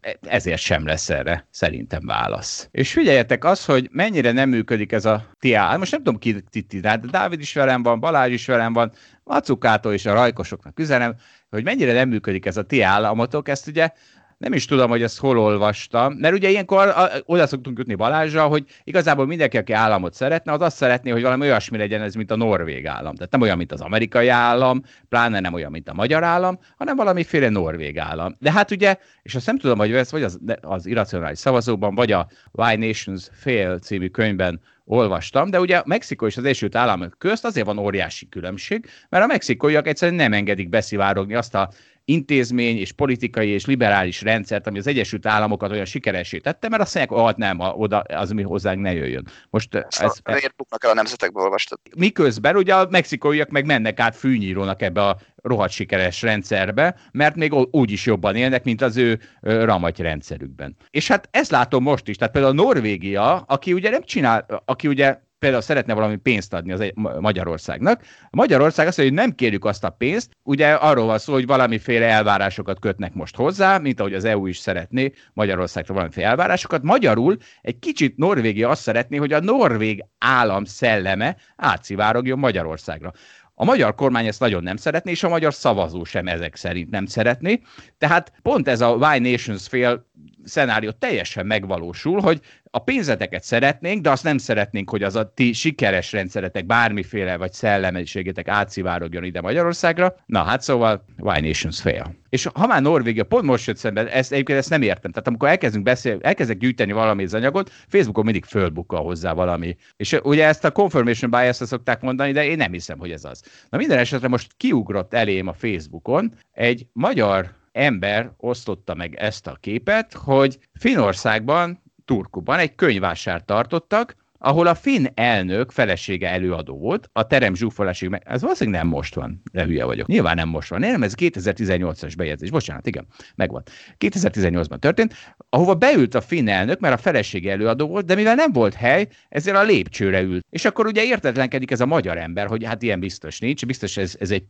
eh, ezért sem lesz erre szerintem válasz. És figyeljetek az, hogy mennyire nem működik ez a TIA. Most nem tudom ki, ti, de Dávid is velem van, Balázs is velem van, Macukától és a rajkosoknak üzenem, hogy mennyire nem működik ez a ti államotok, ezt ugye nem is tudom, hogy ezt hol olvastam, mert ugye ilyenkor a, oda szoktunk jutni Balázsra, hogy igazából mindenki, aki államot szeretne, az azt szeretné, hogy valami olyasmi legyen ez, mint a norvég állam. Tehát nem olyan, mint az amerikai állam, pláne nem olyan, mint a magyar állam, hanem valamiféle norvég állam. De hát ugye, és azt nem tudom, hogy ez vagy az, az irracionális szavazóban, vagy a Why Nations Fail című könyvben olvastam, de ugye Mexikó és az Egyesült Államok közt azért van óriási különbség, mert a mexikóiak egyszerűen nem engedik beszivárogni azt a intézmény és politikai és liberális rendszert, ami az Egyesült Államokat olyan sikeresé tette, mert azt mondják, hogy nem, oda az mi hozzánk ne jöjjön. Most ez, ez, miért buknak el a nemzetekből olvastad? Miközben ugye a mexikóiak meg mennek át fűnyírónak ebbe a rohadt sikeres rendszerbe, mert még úgy is jobban élnek, mint az ő ramaty rendszerükben. És hát ezt látom most is, tehát például a Norvégia, aki ugye nem csinál, aki ugye például szeretne valami pénzt adni az Magyarországnak. Magyarország azt mondja, hogy nem kérjük azt a pénzt, ugye arról van szó, hogy valamiféle elvárásokat kötnek most hozzá, mint ahogy az EU is szeretné Magyarországra valamiféle elvárásokat. Magyarul egy kicsit Norvégia azt szeretné, hogy a norvég állam szelleme átszivárogjon Magyarországra. A magyar kormány ezt nagyon nem szeretné, és a magyar szavazó sem ezek szerint nem szeretné. Tehát pont ez a Why Nations Fail szenárió teljesen megvalósul, hogy a pénzeteket szeretnénk, de azt nem szeretnénk, hogy az a ti sikeres rendszeretek bármiféle vagy szellemiségétek átszivárogjon ide Magyarországra. Na hát szóval, why nations fail. És ha már Norvégia pont most jött szemben, ezt, egyébként ezt nem értem. Tehát amikor elkezdünk beszélni, elkezdek gyűjteni valami az anyagot, Facebookon mindig fölbukkal hozzá valami. És ugye ezt a confirmation bias szokták mondani, de én nem hiszem, hogy ez az. Na minden esetre most kiugrott elém a Facebookon egy magyar ember osztotta meg ezt a képet, hogy Finországban, Turkuban egy könyvvásárt tartottak, ahol a finn elnök felesége előadó volt, a terem zsúfolásig, meg, ez valószínűleg nem most van, de hülye vagyok. Nyilván nem most van, nem, ez 2018-as bejegyzés, bocsánat, igen, megvan. 2018-ban történt, ahova beült a finn elnök, mert a felesége előadó volt, de mivel nem volt hely, ezért a lépcsőre ült. És akkor ugye értetlenkedik ez a magyar ember, hogy hát ilyen biztos nincs, biztos ez, ez egy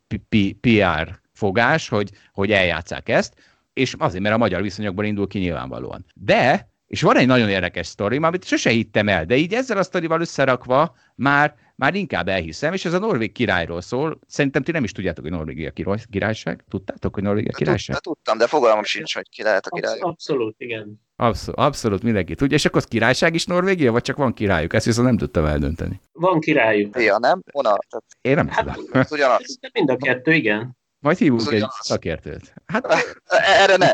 PR fogás, hogy, hogy eljátszák ezt, és azért, mert a magyar viszonyokból indul ki nyilvánvalóan. De és van egy nagyon érdekes sztori, amit sose hittem el, de így ezzel a sztorival összerakva már, már inkább elhiszem, és ez a Norvég királyról szól. Szerintem ti nem is tudjátok, hogy Norvégia királyság? Tudtátok, hogy Norvégia királyság? Tudtam, de fogalmam sincs, hogy ki lehet a király. Abszolút, igen. Abszolút, abszolút mindenki tudja. És akkor az királyság is Norvégia, vagy csak van királyuk? Ezt viszont nem tudtam eldönteni. Van királyuk. Ja, nem? Ona, tehát... Én nem hát, tudom. Ugyanaz. Mind a kettő, igen. Majd hívunk egy szakértőt. Hát... Erre ne.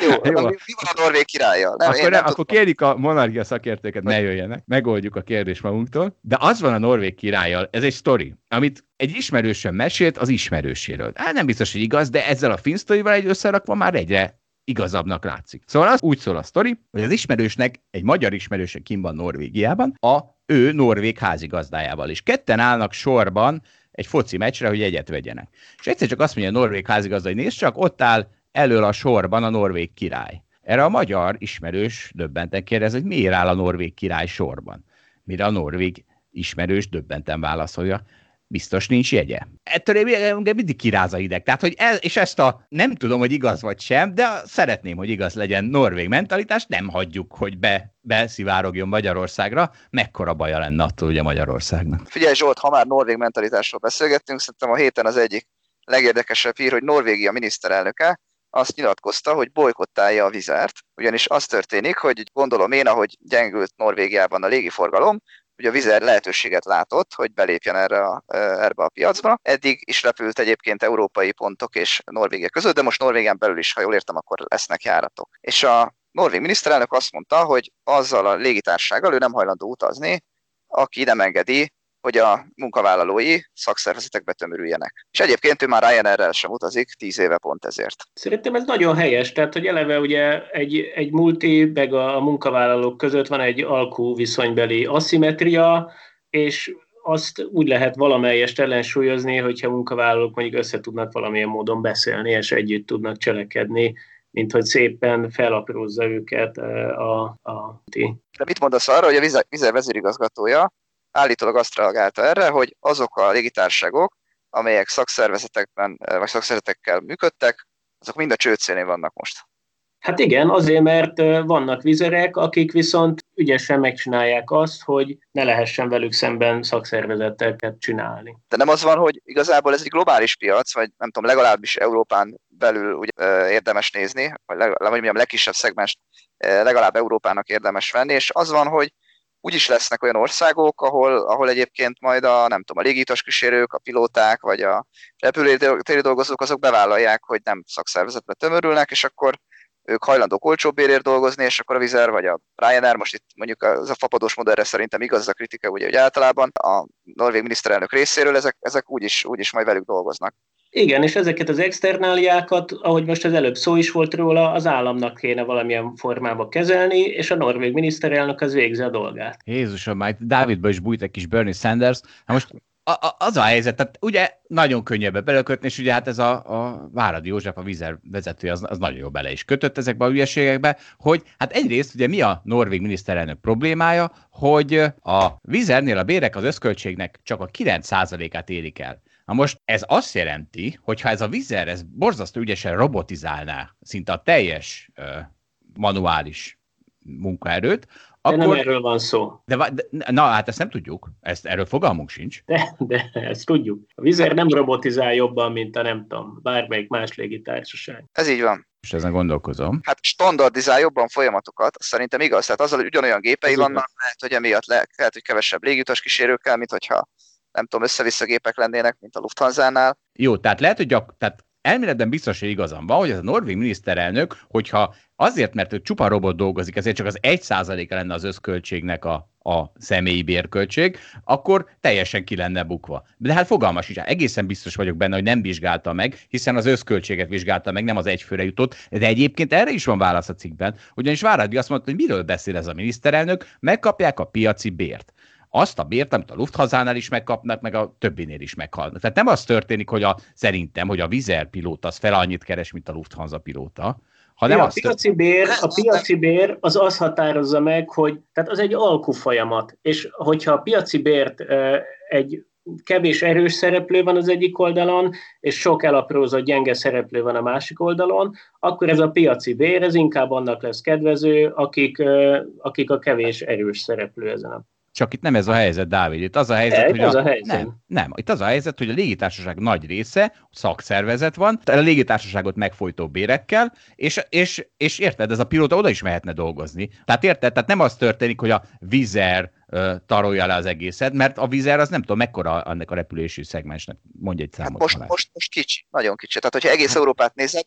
Jó, Jó. mi van a Norvég királya? Nem, akkor, nem akkor kérjük a monarchia szakértőket, ne jöjjenek, megoldjuk a kérdést magunktól. De az van a Norvég királlyal, ez egy sztori, amit egy ismerősöm mesélt az ismerőséről. Hát nem biztos, hogy igaz, de ezzel a finn sztorival egy összerakva már egyre igazabbnak látszik. Szóval az úgy szól a sztori, hogy az ismerősnek, egy magyar ismerőse kim van Norvégiában, a ő norvég házigazdájával is. Ketten állnak sorban egy foci meccsre, hogy egyet vegyenek. És egyszer csak azt mondja a norvég házigazda, hogy nézd csak, ott áll elől a sorban a norvég király. Erre a magyar ismerős döbbenten kérdez, hogy miért áll a norvég király sorban. Mire a norvég ismerős döbbenten válaszolja, biztos nincs jegye. Ettől én mindig kiráz a hideg. Tehát, hogy ez, és ezt a nem tudom, hogy igaz vagy sem, de szeretném, hogy igaz legyen norvég mentalitás, nem hagyjuk, hogy be, beszivárogjon Magyarországra. Mekkora baja lenne attól ugye Magyarországnak? Figyelj Zsolt, ha már norvég mentalitásról beszélgettünk, szerintem a héten az egyik legérdekesebb hír, hogy Norvégia miniszterelnöke azt nyilatkozta, hogy bolykottálja a vizert, ugyanis az történik, hogy gondolom én, ahogy gyengült Norvégiában a légiforgalom, hogy a vizer lehetőséget látott, hogy belépjen erre a, erbe a piacba. Eddig is repült egyébként európai pontok és Norvégia között, de most Norvégián belül is, ha jól értem, akkor lesznek járatok. És a norvég miniszterelnök azt mondta, hogy azzal a légitársággal ő nem hajlandó utazni, aki nem engedi hogy a munkavállalói szakszervezetekbe tömörüljenek. És egyébként ő már Ryanair-rel sem utazik, tíz éve pont ezért. Szerintem ez nagyon helyes, tehát hogy eleve ugye egy, egy multi, meg a munkavállalók között van egy alkú viszonybeli aszimetria, és azt úgy lehet valamelyest ellensúlyozni, hogyha munkavállalók mondjuk össze tudnak valamilyen módon beszélni, és együtt tudnak cselekedni, mint hogy szépen felaprózza őket a, a. De mit mondasz arra, hogy a Vizer vezérigazgatója állítólag azt reagálta erre, hogy azok a légitárságok, amelyek szakszervezetekben vagy szakszervezetekkel működtek, azok mind a csőcénél vannak most. Hát igen, azért, mert vannak vizerek, akik viszont ügyesen megcsinálják azt, hogy ne lehessen velük szemben szakszervezeteket csinálni. De nem az van, hogy igazából ez egy globális piac, vagy nem tudom, legalábbis Európán belül ugye, érdemes nézni, vagy legalább, mondjam, legkisebb szegmens legalább Európának érdemes venni, és az van, hogy úgyis lesznek olyan országok, ahol, ahol egyébként majd a, nem tudom, a légítas kísérők, a pilóták, vagy a repülőtéri dolgozók, azok bevállalják, hogy nem szakszervezetbe tömörülnek, és akkor ők hajlandók olcsóbb bérért dolgozni, és akkor a Vizer vagy a Ryanair, most itt mondjuk az a fapados modellre szerintem igaz a kritika, ugye, hogy általában a norvég miniszterelnök részéről ezek, ezek úgyis, úgyis majd velük dolgoznak. Igen, és ezeket az externáliákat, ahogy most az előbb szó is volt róla, az államnak kéne valamilyen formába kezelni, és a norvég miniszterelnök az végzi a dolgát. Jézusom, már Dávidba is bújt egy kis Bernie Sanders. Na most a, a, az a helyzet, tehát ugye nagyon könnyebb belekötni, és ugye hát ez a, a Váradi József, a vízer vezetője, az, az nagyon jó bele is kötött ezekbe a hülyeségekbe, hogy hát egyrészt ugye mi a norvég miniszterelnök problémája, hogy a vízernél a bérek az összköltségnek csak a 9%-át érik el. Na most ez azt jelenti, hogy ha ez a vizer, ez borzasztó ügyesen robotizálná szinte a teljes uh, manuális munkaerőt, akkor... De nem erről van szó. De, de, na, hát ezt nem tudjuk. Ezt, erről fogalmunk sincs. De, de ezt tudjuk. A vizer nem robotizál jobban, mint a nem tudom, bármelyik más légitársaság. Ez így van. És ezen gondolkozom. Hát standardizál jobban folyamatokat, szerintem igaz. Tehát azzal, hogy ugyanolyan gépei Ez vannak, lehet, hogy emiatt le, lehet, hogy kevesebb légiutas kísérőkkel, mint hogyha nem tudom, össze-vissza gépek lennének, mint a Lufthansa-nál. Jó, tehát lehet, hogy gyak, tehát elméletben biztos, hogy igazam van, hogy ez a norvég miniszterelnök, hogyha azért, mert ő csupa robot dolgozik, ezért csak az egy százaléka lenne az összköltségnek a, a személyi bérköltség, akkor teljesen ki lenne bukva. De hát fogalmas is, egészen biztos vagyok benne, hogy nem vizsgálta meg, hiszen az összköltséget vizsgálta meg, nem az egyfőre jutott, de egyébként erre is van válasz a cikkben, ugyanis Váradi azt mondta, hogy miről beszél ez a miniszterelnök, megkapják a piaci bért. Azt a bért, amit a Lufthansa-nál is megkapnak, meg a többinél is meghalnak. Tehát nem az történik, hogy a, szerintem, hogy a Vizer pilóta az fel annyit keres, mint a Lufthansa pilóta, hanem a, piaci bér, a piaci bér az az határozza meg, hogy tehát az egy alkú folyamat, és hogyha a piaci bért egy kevés erős szereplő van az egyik oldalon, és sok elaprózott gyenge szereplő van a másik oldalon, akkor ez a piaci bér, ez inkább annak lesz kedvező, akik, akik a kevés erős szereplő ezen a csak itt nem ez a helyzet, Dávid. Itt az a helyzet, egy, hogy az a, a helyzet. Nem, nem, itt az a helyzet, hogy a légitársaság nagy része szakszervezet van, a légitársaságot megfojtó bérekkel, és, és, és érted, ez a pilóta oda is mehetne dolgozni. Tehát érted, tehát nem az történik, hogy a vizer tarolja le az egészet, mert a vizer az nem tudom, mekkora annak a repülési szegmensnek, mondj egy számot. Hát most, most, most kicsi, nagyon kicsi. Tehát, hogyha egész hát. Európát nézed,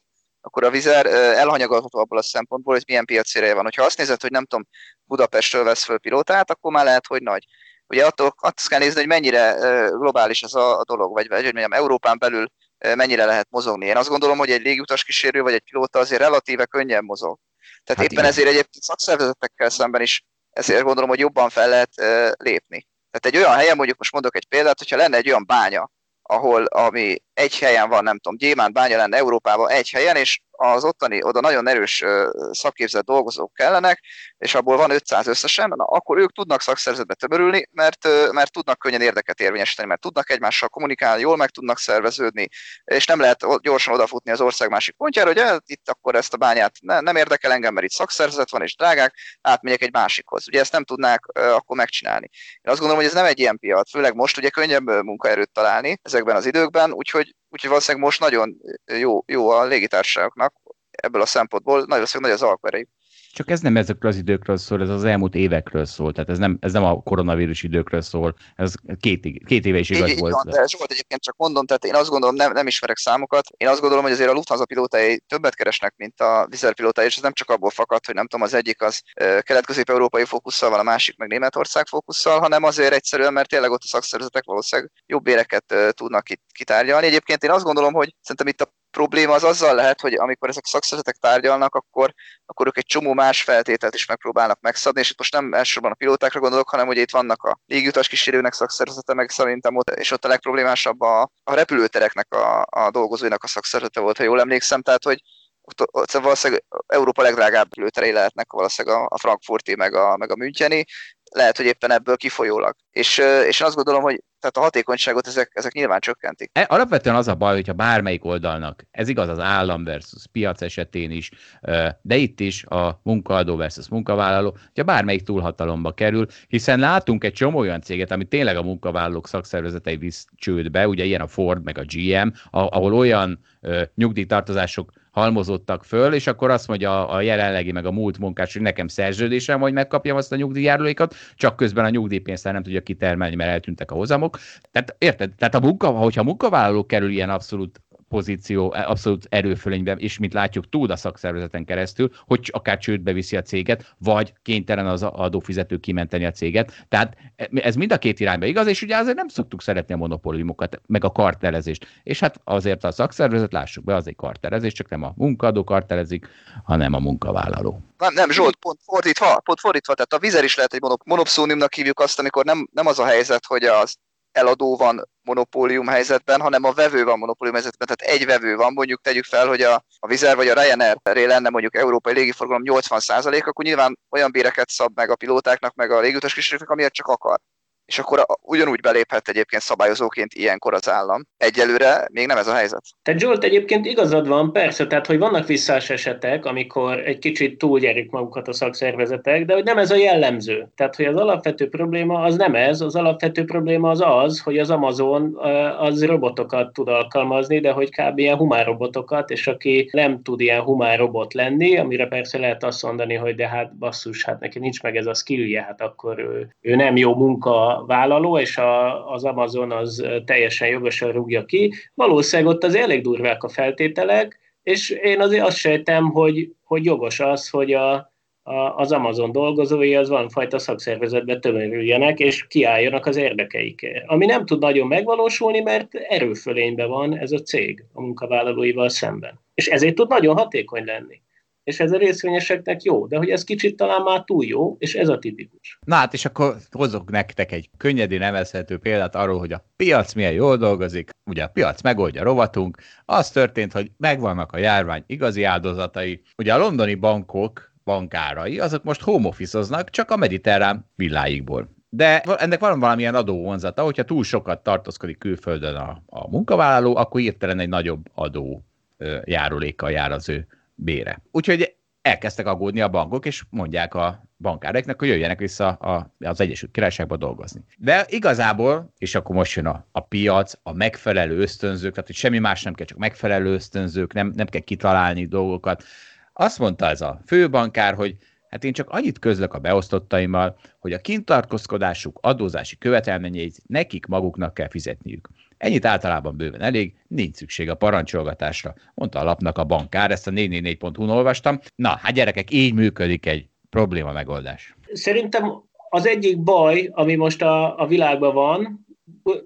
akkor a vizer elhanyagolható abból a szempontból, hogy milyen piacére van. Hogyha azt nézed, hogy nem tudom, Budapestről vesz föl pilótát, akkor már lehet, hogy nagy. Ugye attól azt kell nézni, hogy mennyire globális ez a, dolog, vagy, vagy hogy mondjam, Európán belül mennyire lehet mozogni. Én azt gondolom, hogy egy légutas kísérő vagy egy pilóta azért relatíve könnyen mozog. Tehát hát éppen igen. ezért egyébként szakszervezetekkel szemben is ezért gondolom, hogy jobban fel lehet lépni. Tehát egy olyan helyen, mondjuk most mondok egy példát, hogyha lenne egy olyan bánya, ahol ami egy helyen van, nem tudom, gyémánt bánya lenne Európában egy helyen, és az ottani, oda nagyon erős szakképzett dolgozók kellenek, és abból van 500 összesen, na, akkor ők tudnak szakszervezetbe tömörülni, mert, mert tudnak könnyen érdeket érvényesíteni, mert tudnak egymással kommunikálni, jól meg tudnak szerveződni, és nem lehet gyorsan odafutni az ország másik pontjára, hogy el, itt akkor ezt a bányát ne, nem érdekel engem, mert itt szakszervezet van, és drágák, átmegyek egy másikhoz. Ugye ezt nem tudnák akkor megcsinálni. Én azt gondolom, hogy ez nem egy ilyen piac, főleg most ugye könnyebb munkaerőt találni ezekben az időkben, úgyhogy Úgyhogy valószínűleg most nagyon jó, jó a légitársaságoknak ebből a szempontból, nagyon nagy az alperejük. Csak ez nem ezekről az időkről szól, ez az elmúlt évekről szól, tehát ez nem, ez nem a koronavírus időkről szól, ez két, két éve is igaz így, volt. Van, de ez volt egyébként, csak mondom, tehát én azt gondolom, nem, nem ismerek számokat, én azt gondolom, hogy azért a Lufthansa pilótai többet keresnek, mint a Vizer pilótai, és ez nem csak abból fakad, hogy nem tudom, az egyik az kelet-közép-európai fókusszal van, a másik meg Németország fókusszal, hanem azért egyszerűen, mert tényleg ott a szakszervezetek valószínűleg jobb éreket tudnak kitárgyalni. Egyébként én azt gondolom, hogy szerintem itt a probléma az azzal lehet, hogy amikor ezek szakszervezetek tárgyalnak, akkor, akkor ők egy csomó más feltételt is megpróbálnak megszabni, és itt most nem elsősorban a pilótákra gondolok, hanem hogy itt vannak a légiutas kísérőnek szakszervezete, meg szerintem ott, és ott a legproblémásabb a, a repülőtereknek a, a dolgozóinak a szakszervezete volt, ha jól emlékszem, tehát hogy ott, ott valószínűleg Európa legdrágább lőterei lehetnek valószínűleg a, a frankfurti, meg a, meg a müncheni, lehet, hogy éppen ebből kifolyólag. És, és én azt gondolom, hogy tehát a hatékonyságot ezek, ezek nyilván csökkentik. E, alapvetően az a baj, hogyha bármelyik oldalnak, ez igaz az állam versus piac esetén is, de itt is a munkaadó versus munkavállaló, hogyha bármelyik túlhatalomba kerül, hiszen látunk egy csomó olyan céget, ami tényleg a munkavállalók szakszervezetei visz csődbe, ugye ilyen a Ford meg a GM, ahol olyan nyugdíjtartozások halmozottak föl, és akkor azt mondja a jelenlegi meg a múlt munkás, hogy nekem szerződésem, hogy megkapjam azt a nyugdíjjárulékat, csak közben a nyugdíjpénztár nem tudja kitermelni, mert eltűntek a hozamok. Tehát érted? Tehát a munka, hogyha a munkavállaló kerül ilyen abszolút pozíció abszolút erőfölényben, és mint látjuk, tud a szakszervezeten keresztül, hogy akár csődbe viszi a céget, vagy kénytelen az adófizető kimenteni a céget. Tehát ez mind a két irányba igaz, és ugye azért nem szoktuk szeretni a monopóliumokat, meg a kartelezést. És hát azért a szakszervezet, lássuk be, az egy kartelezés, csak nem a munkadó kartelezik, hanem a munkavállaló. Nem, nem, Zsolt, pont fordítva, pont fordítva, tehát a vizer is lehet egy monop- monopszóniumnak hívjuk azt, amikor nem, nem az a helyzet, hogy az eladó van monopólium helyzetben, hanem a vevő van monopólium helyzetben, tehát egy vevő van, mondjuk tegyük fel, hogy a, a Vizer vagy a Ryanair lenne mondjuk európai légiforgalom 80%, akkor nyilván olyan béreket szab meg a pilótáknak, meg a légutas kísérőknek, amiért csak akar és akkor ugyanúgy beléphet egyébként szabályozóként ilyenkor az állam. Egyelőre még nem ez a helyzet. Tehát Zsolt, egyébként igazad van, persze, tehát hogy vannak visszás esetek, amikor egy kicsit túlgyerik magukat a szakszervezetek, de hogy nem ez a jellemző. Tehát, hogy az alapvető probléma az nem ez, az alapvető probléma az az, hogy az Amazon az robotokat tud alkalmazni, de hogy kb. ilyen humán robotokat, és aki nem tud ilyen humán robot lenni, amire persze lehet azt mondani, hogy de hát basszus, hát neki nincs meg ez a skillje, hát akkor ő, ő nem jó munka vállaló, és a, az Amazon az teljesen jogosan rúgja ki. Valószínűleg ott az elég durvák a feltételek, és én azért azt sejtem, hogy, hogy jogos az, hogy a, a, az Amazon dolgozói az valamifajta szakszervezetbe tömörüljenek, és kiálljanak az érdekeikért. Ami nem tud nagyon megvalósulni, mert erőfölényben van ez a cég a munkavállalóival szemben. És ezért tud nagyon hatékony lenni. És ez a részvényeseknek jó, de hogy ez kicsit talán már túl jó, és ez a tipikus. Na hát, és akkor hozok nektek egy könnyedén nevezhető példát arról, hogy a piac milyen jól dolgozik, ugye a piac megoldja rovatunk, az történt, hogy megvannak a járvány igazi áldozatai, ugye a londoni bankok bankárai, azok most home office csak a mediterrán villáikból. De ennek van valamilyen adóvonzata, hogyha túl sokat tartózkodik külföldön a, a munkavállaló, akkor írtelen egy nagyobb adó járulékkal jár az ő bére. Úgyhogy elkezdtek aggódni a bankok, és mondják a bankáreknek, hogy jöjjenek vissza a, az Egyesült Királyságba dolgozni. De igazából, és akkor most jön a, a piac, a megfelelő ösztönzők, tehát hogy semmi más nem kell, csak megfelelő ösztönzők, nem, nem kell kitalálni dolgokat. Azt mondta ez a főbankár, hogy Hát én csak annyit közlök a beosztottaimmal, hogy a kintartózkodásuk adózási követelményeit nekik maguknak kell fizetniük. Ennyit általában bőven elég, nincs szükség a parancsolgatásra, mondta a lapnak a bankár, ezt a 444.hu-n olvastam. Na, hát gyerekek, így működik egy probléma megoldás. Szerintem az egyik baj, ami most a, a világban van,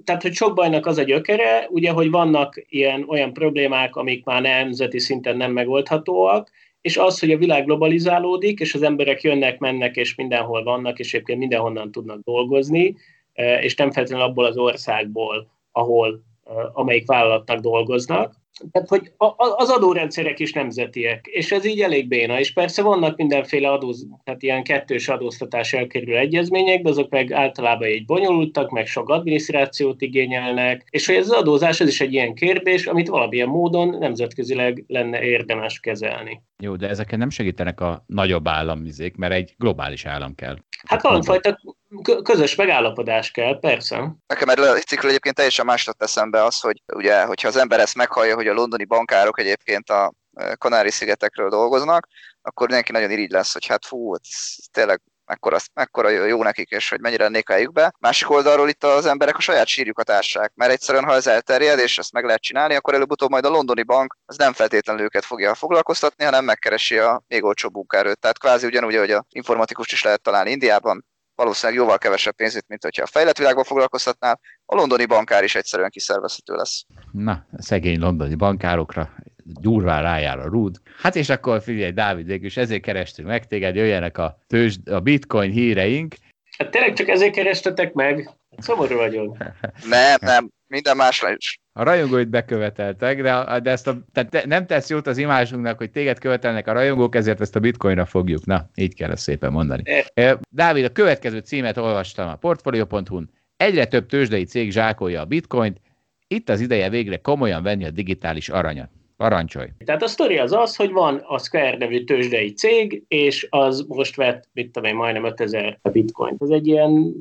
tehát, hogy sok bajnak az a gyökere, ugye, hogy vannak ilyen olyan problémák, amik már nemzeti szinten nem megoldhatóak, és az, hogy a világ globalizálódik, és az emberek jönnek, mennek, és mindenhol vannak, és egyébként mindenhonnan tudnak dolgozni, eh, és nem feltétlenül abból az országból, ahol, amelyik vállalatnak dolgoznak, tehát, hogy az adórendszerek is nemzetiek, és ez így elég béna, és persze vannak mindenféle adó, tehát ilyen kettős adóztatás elkerülő egyezmények, de azok meg általában egy bonyolultak, meg sok adminisztrációt igényelnek, és hogy ez az adózás, ez is egy ilyen kérdés, amit valamilyen módon nemzetközileg lenne érdemes kezelni. Jó, de ezeken nem segítenek a nagyobb államvizék, mert egy globális állam kell. Hát valamifajta közös megállapodás kell, persze. Nekem erről a cikkről egyébként teljesen másra eszembe az, hogy ugye, hogyha az ember ezt meghallja, hogy a londoni bankárok egyébként a e, Kanári-szigetekről dolgoznak, akkor mindenki nagyon irigy lesz, hogy hát fú, tényleg mekkora, mekkora jó nekik, és hogy mennyire lennék helyükbe. Másik oldalról itt az emberek a saját sírjukat ássák, mert egyszerűen, ha ez elterjed, és ezt meg lehet csinálni, akkor előbb-utóbb majd a londoni bank az nem feltétlenül őket fogja foglalkoztatni, hanem megkeresi a még olcsóbb munkaerőt. Tehát kvázi ugyanúgy, hogy a informatikust is lehet találni Indiában, valószínűleg jóval kevesebb pénzét, mint hogyha a fejlett világban foglalkoztatnál, a londoni bankár is egyszerűen kiszervezhető lesz. Na, szegény londoni bankárokra durván rájár a rúd. Hát és akkor figyelj, Dávid, és ezért kerestünk meg téged, jöjjenek a, tőzs, a bitcoin híreink. Hát tényleg csak ezért kerestetek meg? Szomorú vagyok. Nem, nem, minden másra is. A rajongóit beköveteltek, de, de ezt a, tehát nem tesz jót az imásunknak, hogy téged követelnek a rajongók, ezért ezt a bitcoinra fogjuk. Na, így kell ezt szépen mondani. Dávid, a következő címet olvastam a Portfolio.hu-n. Egyre több tőzsdei cég zsákolja a bitcoint, itt az ideje végre komolyan venni a digitális aranyat. Parancsolj! Tehát a sztori az az, hogy van a Square nevű tőzsdei cég, és az most vett, mit tudom én, majdnem 5000 bitcoint. Ez egy ilyen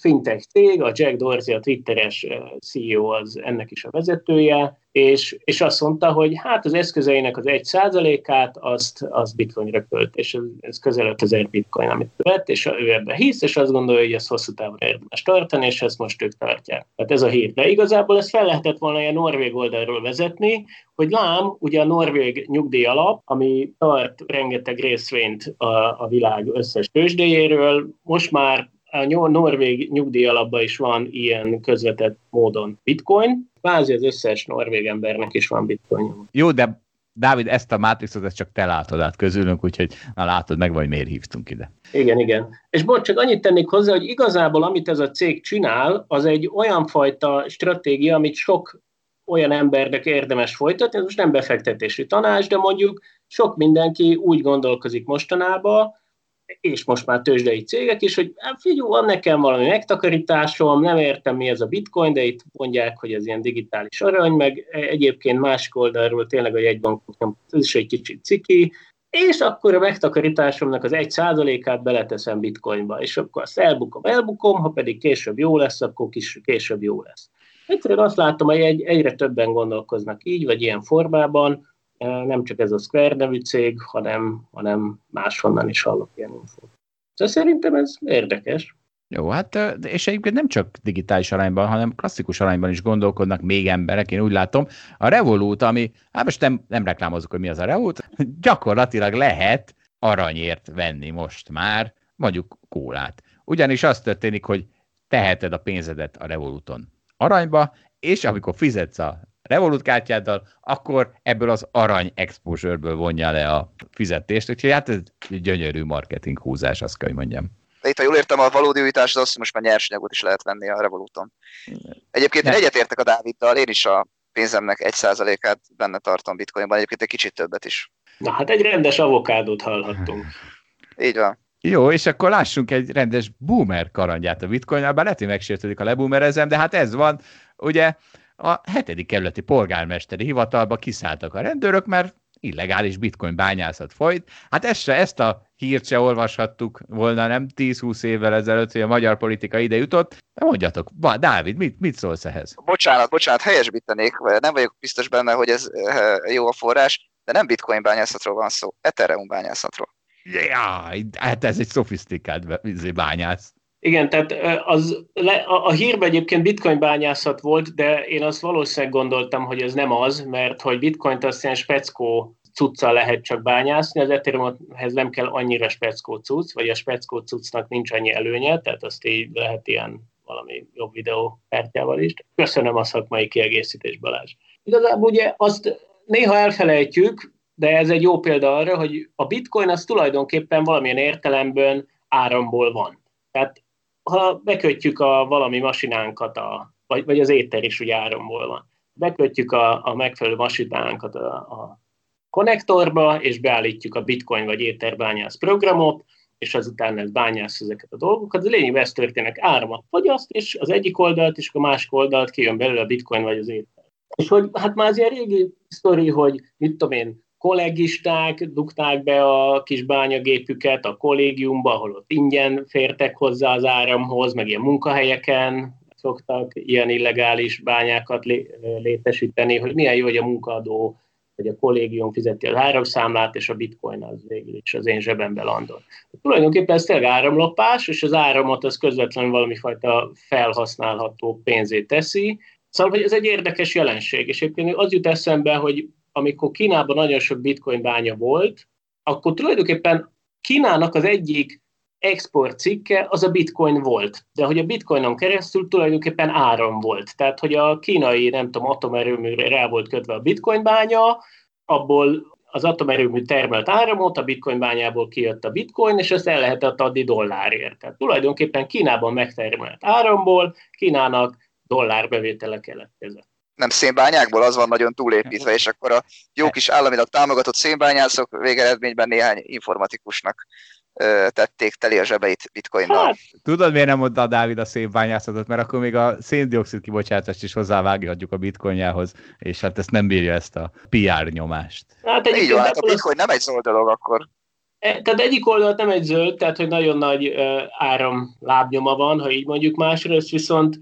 fintech cég, a Jack Dorsey, a Twitteres CEO az ennek is a vezetője, és, és azt mondta, hogy hát az eszközeinek az egy százalékát azt, azt bitcoinra költ, és ez, ez közel 5000 bitcoin, amit vett, és ő ebbe hisz, és azt gondolja, hogy ez hosszú távon érdemes tartani, és ezt most ők tartják. Tehát ez a hír. De igazából ezt fel lehetett volna a norvég oldalról vezetni, hogy lám, ugye a norvég nyugdíj alap, ami tart rengeteg részvényt a, a világ összes tőzsdéjéről, most már a norvég nyugdíjalapban is van ilyen közvetett módon bitcoin, kvázi az összes norvég embernek is van bitcoin. Jó, de Dávid, ezt a mátrixot ezt csak te látod át közülünk, úgyhogy na látod meg, vagy miért hívtunk ide. Igen, igen. És bocs, csak annyit tennék hozzá, hogy igazából amit ez a cég csinál, az egy olyan fajta stratégia, amit sok olyan embernek érdemes folytatni, ez most nem befektetési tanács, de mondjuk sok mindenki úgy gondolkozik mostanában, és most már tőzsdei cégek is, hogy hát figyelj, van nekem valami megtakarításom, nem értem mi ez a bitcoin, de itt mondják, hogy ez ilyen digitális arany, meg egyébként másik oldalról tényleg a jegybankok, ez is egy kicsit ciki, és akkor a megtakarításomnak az egy százalékát beleteszem bitcoinba, és akkor azt elbukom, elbukom, ha pedig később jó lesz, akkor kis, később jó lesz. Egyszerűen azt látom, hogy egy, egyre többen gondolkoznak így, vagy ilyen formában, nem csak ez a Square nevű cég, hanem, hanem máshonnan is hallok ilyen infót. Szóval szerintem ez érdekes. Jó, hát és egyébként nem csak digitális arányban, hanem klasszikus arányban is gondolkodnak még emberek, én úgy látom. A Revolut, ami, hát most nem, nem reklámozok, hogy mi az a Revolut, gyakorlatilag lehet aranyért venni most már, mondjuk kólát. Ugyanis az történik, hogy teheted a pénzedet a Revoluton aranyba, és amikor fizetsz a Revolut kártyáddal, akkor ebből az arany exposure-ből vonja le a fizetést, úgyhogy hát ez egy gyönyörű marketing húzás, azt kell, hogy mondjam. De itt, ha jól értem, a valódi újítás az azt, hogy most már nyersanyagot is lehet venni a Revoluton. Egyébként én egyetértek a Dáviddal, én is a pénzemnek egy százalékát benne tartom bitcoinban, egyébként egy kicsit többet is. Na hát egy rendes avokádót hallhattunk. Így van. Jó, és akkor lássunk egy rendes boomer karangyát a bitcoinnál, bár lehet, hogy megsértődik a leboomerezem, de hát ez van. Ugye a hetedik kerületi polgármesteri hivatalba kiszálltak a rendőrök, mert illegális bitcoin bányászat folyt. Hát ezt, se, ezt a hírt se olvashattuk volna, nem 10-20 évvel ezelőtt, hogy a magyar politika ide jutott. De mondjatok, Dávid, mit, mit szólsz ehhez? Bocsánat, bocsánat, helyesbítenék, nem vagyok biztos benne, hogy ez eh, jó a forrás, de nem bitcoin bányászatról van szó, Ethereum bányászatról. Ja, hát ez egy szofisztikált izé, bányász. Igen, tehát az, a, hírben egyébként bitcoin bányászat volt, de én azt valószínűleg gondoltam, hogy ez nem az, mert hogy bitcoint azt ilyen speckó cuccal lehet csak bányászni, az Ethereumhez nem kell annyira speckó cucc, vagy a speckó cuccnak nincs annyi előnye, tehát azt így lehet ilyen valami jobb videó kártyával is. Köszönöm a szakmai kiegészítés, Balázs. Igazából ugye azt néha elfelejtjük, de ez egy jó példa arra, hogy a bitcoin az tulajdonképpen valamilyen értelemben áramból van. Tehát ha bekötjük a valami masinánkat, a, vagy, vagy az éter is ugye áramból van, bekötjük a, a megfelelő masinánkat a, a konnektorba, és beállítjuk a bitcoin vagy éterbányász programot, és azután ez bányász ezeket a dolgokat. Az lényegben ez történik, áramot fogyaszt, és az egyik oldalt, és a másik oldalt kijön belőle a bitcoin vagy az éter. És hogy hát már az ilyen régi sztori, hogy mit tudom én, kollégisták dugták be a kis bányagépüket a kollégiumba, ahol ott ingyen fértek hozzá az áramhoz, meg ilyen munkahelyeken szoktak ilyen illegális bányákat létesíteni, hogy milyen jó, hogy a munkaadó hogy a kollégium fizeti az áramszámlát, és a bitcoin az végül is az én zsebembe landol. Tulajdonképpen ez tényleg áramlopás, és az áramot az közvetlenül valami fajta felhasználható pénzét teszi. Szóval, hogy ez egy érdekes jelenség, és egyébként az jut eszembe, hogy amikor Kínában nagyon sok bitcoin bánya volt, akkor tulajdonképpen Kínának az egyik export cikke az a bitcoin volt. De hogy a bitcoinon keresztül tulajdonképpen áram volt. Tehát, hogy a kínai, nem tudom, atomerőműre rá volt kötve a bitcoin bánya, abból az atomerőmű termelt áramot, a bitcoin bányából kijött a bitcoin, és ezt el lehetett adni dollárért. Tehát tulajdonképpen Kínában megtermelt áramból Kínának dollárbevétele keletkezett nem szénbányákból, az van nagyon túlépítve, és akkor a jó kis államilag támogatott szénbányászok végeredményben néhány informatikusnak tették teli a zsebeit bitcoinnal. Hát, tudod, miért nem mondta a Dávid a szénbányászatot? Mert akkor még a széndiokszid kibocsátást is hozzávághatjuk a bitcoinjához, és hát ezt nem bírja ezt a PR nyomást. Hát Így van, hát a bitcoin nem egy zöld dolog akkor. E, tehát egyik oldalt nem egy zöld, tehát hogy nagyon nagy áram lábnyoma van, ha így mondjuk, másrészt viszont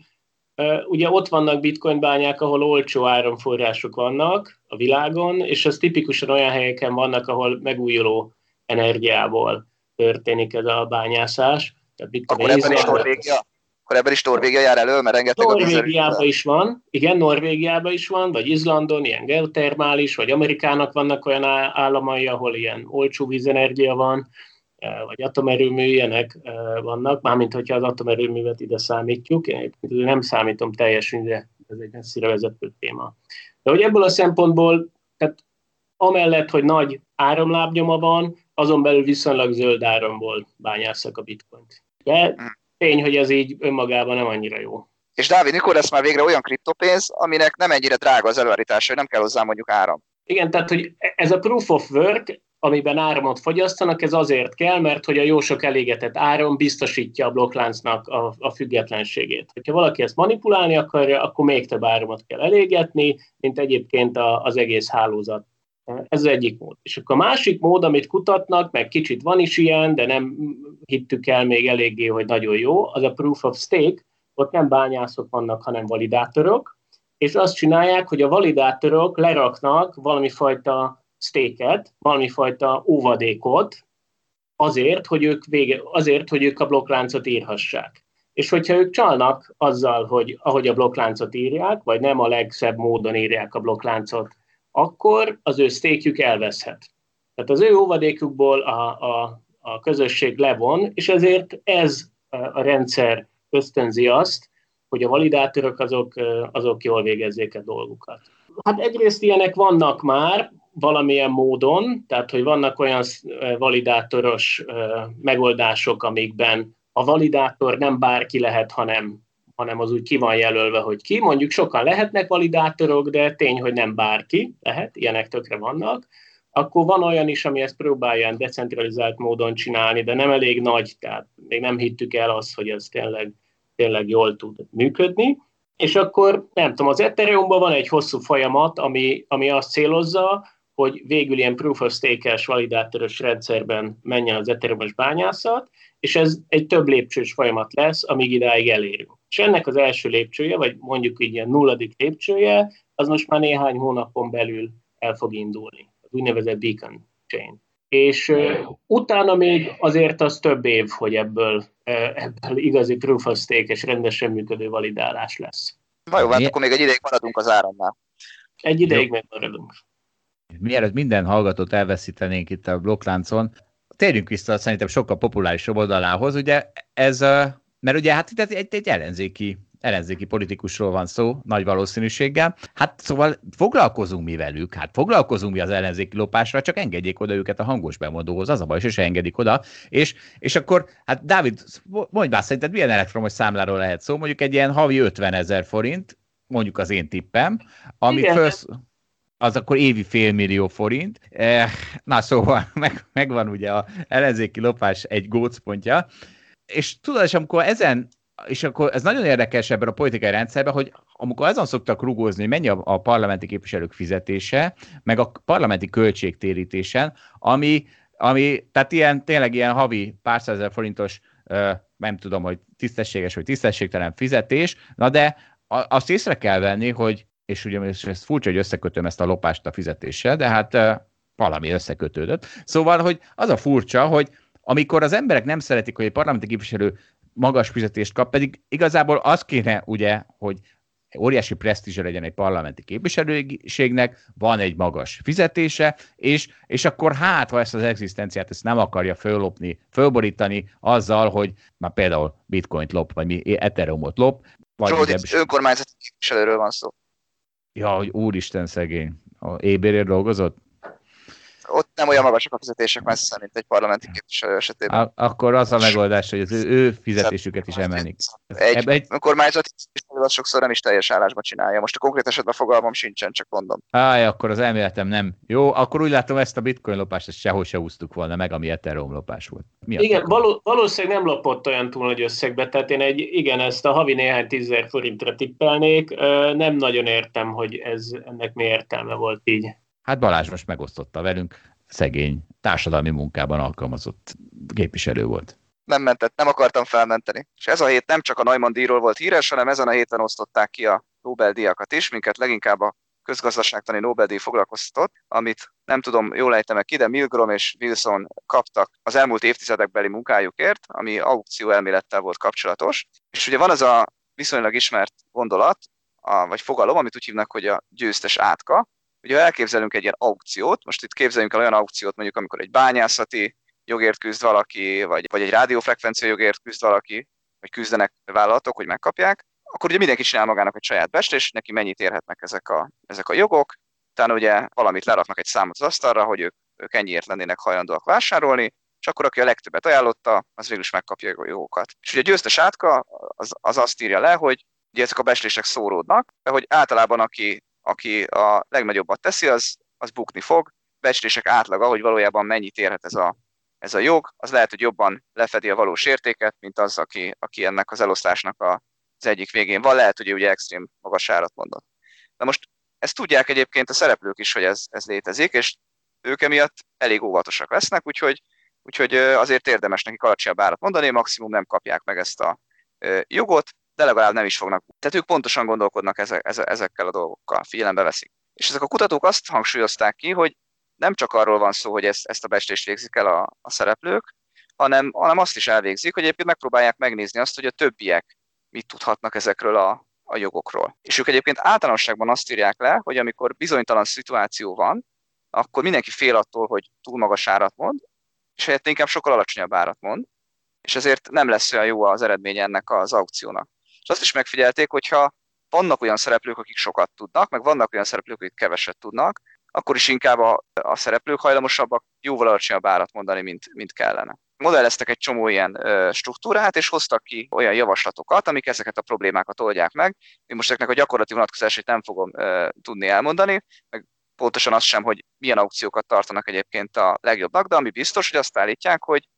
Ugye ott vannak bitcoin bányák, ahol olcsó áramforrások vannak a világon, és az tipikusan olyan helyeken vannak, ahol megújuló energiából történik ez a bányászás. Tehát Akkor ebben is Norvégia? Akkor ebben is Norvégia jár elő, mert rengeteg Norvégiában is van, igen, Norvégiában is van, vagy Izlandon, ilyen geotermális, vagy Amerikának vannak olyan államai, ahol ilyen olcsó vízenergia van, vagy atomerőmű ilyenek vannak, mármint hogyha az atomerőművet ide számítjuk, én nem számítom teljesen, de ez egy messzire vezető téma. De hogy ebből a szempontból, tehát amellett, hogy nagy áramlábnyoma van, azon belül viszonylag zöld áramból bányásszak a bitcoint. De tény, hogy ez így önmagában nem annyira jó. És Dávid, mikor lesz már végre olyan kriptopénz, aminek nem ennyire drága az előállítása, hogy nem kell hozzá mondjuk áram? Igen, tehát hogy ez a proof of work, amiben áramot fogyasztanak, ez azért kell, mert hogy a jó sok elégetett áram biztosítja a blokkláncnak a, a függetlenségét. Ha valaki ezt manipulálni akarja, akkor még több áramot kell elégetni, mint egyébként a, az egész hálózat. Ez az egyik mód. És akkor a másik mód, amit kutatnak, meg kicsit van is ilyen, de nem hittük el még eléggé, hogy nagyon jó, az a proof of stake, ott nem bányászok vannak, hanem validátorok, és azt csinálják, hogy a validátorok leraknak valami fajta stéket, valami fajta óvadékot, azért, hogy ők, vége, azért, hogy ők a blokkláncot írhassák. És hogyha ők csalnak azzal, hogy ahogy a blokkláncot írják, vagy nem a legszebb módon írják a blokkláncot, akkor az ő sztékjük elveszhet. Tehát az ő óvadékukból a, a, a közösség levon, és ezért ez a rendszer ösztönzi azt, hogy a validátorok azok, azok jól végezzék a dolgukat. Hát egyrészt ilyenek vannak már, valamilyen módon, tehát hogy vannak olyan validátoros megoldások, amikben a validátor nem bárki lehet, hanem, hanem az úgy ki van jelölve, hogy ki. Mondjuk sokan lehetnek validátorok, de tény, hogy nem bárki lehet, ilyenek tökre vannak. Akkor van olyan is, ami ezt próbálja decentralizált módon csinálni, de nem elég nagy, tehát még nem hittük el azt, hogy ez tényleg, tényleg jól tud működni. És akkor, nem tudom, az Ethereumban van egy hosszú folyamat, ami, ami azt célozza, hogy végül ilyen proof of stake-es validátoros rendszerben menjen az ethereum bányászat, és ez egy több lépcsős folyamat lesz, amíg idáig elérünk. És ennek az első lépcsője, vagy mondjuk így ilyen nulladik lépcsője, az most már néhány hónapon belül el fog indulni, az úgynevezett Beacon Chain. És uh, utána még azért az több év, hogy ebből, uh, ebből igazi proof of stake-es rendesen működő validálás lesz. Na jó, hát akkor még egy ideig maradunk az áramnál. Egy ideig még maradunk. Mielőtt minden hallgatót elveszítenénk itt a blokkláncon, térjünk vissza szerintem sokkal populárisabb oldalához, ugye ez, mert ugye hát itt egy, egy ellenzéki ellenzéki politikusról van szó, nagy valószínűséggel. Hát szóval foglalkozunk mi velük, hát foglalkozunk mi az ellenzéki lopásra, csak engedjék oda őket a hangos bemondóhoz, az a baj, és engedik oda. És, és akkor, hát Dávid, mondj már, szerinted milyen elektromos számláról lehet szó? Mondjuk egy ilyen havi 50 ezer forint, mondjuk az én tippem, ami föl az akkor évi félmillió forint. Eh, na szóval meg, megvan ugye a ellenzéki lopás egy gócpontja, és tudod, és amikor ezen és akkor ez nagyon érdekes ebben a politikai rendszerben, hogy amikor azon szoktak rugózni, hogy mennyi a, a parlamenti képviselők fizetése, meg a parlamenti költségtérítésen, ami, ami tehát ilyen, tényleg ilyen havi pár százezer forintos, nem tudom, hogy tisztességes vagy tisztességtelen fizetés, na de azt észre kell venni, hogy és ugye ez furcsa, hogy összekötöm ezt a lopást a fizetéssel, de hát valami összekötődött. Szóval, hogy az a furcsa, hogy amikor az emberek nem szeretik, hogy egy parlamenti képviselő magas fizetést kap, pedig igazából az kéne, ugye, hogy óriási presztízse legyen egy parlamenti képviselőségnek, van egy magas fizetése, és, és akkor hát, ha ezt az egzisztenciát ezt nem akarja föllopni, fölborítani azzal, hogy már például bitcoint lop, vagy mi Ethereumot lop. Vagy Zsolt, önkormányzati képviselőről van szó. Ja, hogy úristen szegény. A ébérért dolgozott? Ott nem olyan magasak a fizetések messze, mint egy parlamenti képviselő esetében. A- akkor az a megoldás, hogy az ő, ő fizetésüket is emelnik. Egy, egy... önkormányzati képviselő az sokszor nem is teljes állásba csinálja. Most a konkrét esetben fogalmam sincsen, csak mondom. Áj, akkor az elméletem nem. Jó, akkor úgy látom ezt a bitcoin lopást, ezt sehol se úsztuk volna meg, ami Ethereum lopás volt. Mi igen, való, valószínűleg nem lopott olyan túl nagy összegbe, tehát én egy, igen, ezt a havi néhány tízezer forintra tippelnék. Nem nagyon értem, hogy ez ennek mi értelme volt így. Hát Balázs most megosztotta velünk, szegény, társadalmi munkában alkalmazott képviselő volt. Nem mentett, nem akartam felmenteni. És ez a hét nem csak a Neumann díjról volt híres, hanem ezen a héten osztották ki a Nobel-díjakat is, minket leginkább a közgazdaságtani Nobel-díj foglalkoztatott, amit nem tudom, jól ejtem ki, de Milgrom és Wilson kaptak az elmúlt évtizedekbeli munkájukért, ami aukció elmélettel volt kapcsolatos. És ugye van az a viszonylag ismert gondolat, a, vagy fogalom, amit úgy hívnak, hogy a győztes átka, Ugye ha elképzelünk egy ilyen aukciót, most itt képzeljünk el olyan aukciót, mondjuk amikor egy bányászati jogért küzd valaki, vagy, vagy egy rádiófrekvencia jogért küzd valaki, vagy küzdenek vállalatok, hogy megkapják, akkor ugye mindenki csinál magának egy saját és neki mennyit érhetnek ezek a, ezek a jogok, utána ugye valamit leraknak egy számot az asztalra, hogy ők, ők ennyiért lennének hajlandóak vásárolni, és akkor aki a legtöbbet ajánlotta, az végül is megkapja a jogokat. És ugye a győztes átka az, az azt írja le, hogy ugye ezek a becslések szóródnak, de hogy általában aki aki a legnagyobbat teszi, az, az bukni fog. Becslések átlaga, hogy valójában mennyit érhet ez a, ez a jog, az lehet, hogy jobban lefedi a valós értéket, mint az, aki, aki ennek az elosztásnak a, az egyik végén van. Lehet, hogy ugye extrém magas árat mondott. Na most ezt tudják egyébként a szereplők is, hogy ez, ez létezik, és ők emiatt elég óvatosak lesznek, úgyhogy, úgyhogy azért érdemes nekik alacsonyabb árat mondani, maximum nem kapják meg ezt a jogot, de legalább nem is fognak. Tehát ők pontosan gondolkodnak ezek, ezekkel a dolgokkal, figyelembe veszik. És ezek a kutatók azt hangsúlyozták ki, hogy nem csak arról van szó, hogy ezt, ezt a bestést végzik el a, a szereplők, hanem, hanem azt is elvégzik, hogy egyébként megpróbálják megnézni azt, hogy a többiek mit tudhatnak ezekről a, a jogokról. És ők egyébként általánosságban azt írják le, hogy amikor bizonytalan szituáció van, akkor mindenki fél attól, hogy túl magas árat mond, és helyett inkább sokkal alacsonyabb árat mond, és ezért nem lesz olyan jó az eredménye ennek az aukciónak. És azt is megfigyelték, hogyha vannak olyan szereplők, akik sokat tudnak, meg vannak olyan szereplők, akik keveset tudnak, akkor is inkább a, a szereplők hajlamosabbak jóval alacsonyabb árat mondani, mint, mint kellene. Modelleztek egy csomó ilyen ö, struktúrát, és hoztak ki olyan javaslatokat, amik ezeket a problémákat oldják meg. Én most ezeknek a gyakorlati vonatkozásait nem fogom ö, tudni elmondani, meg pontosan azt sem, hogy milyen aukciókat tartanak egyébként a legjobbnak, de ami biztos, hogy azt állítják, hogy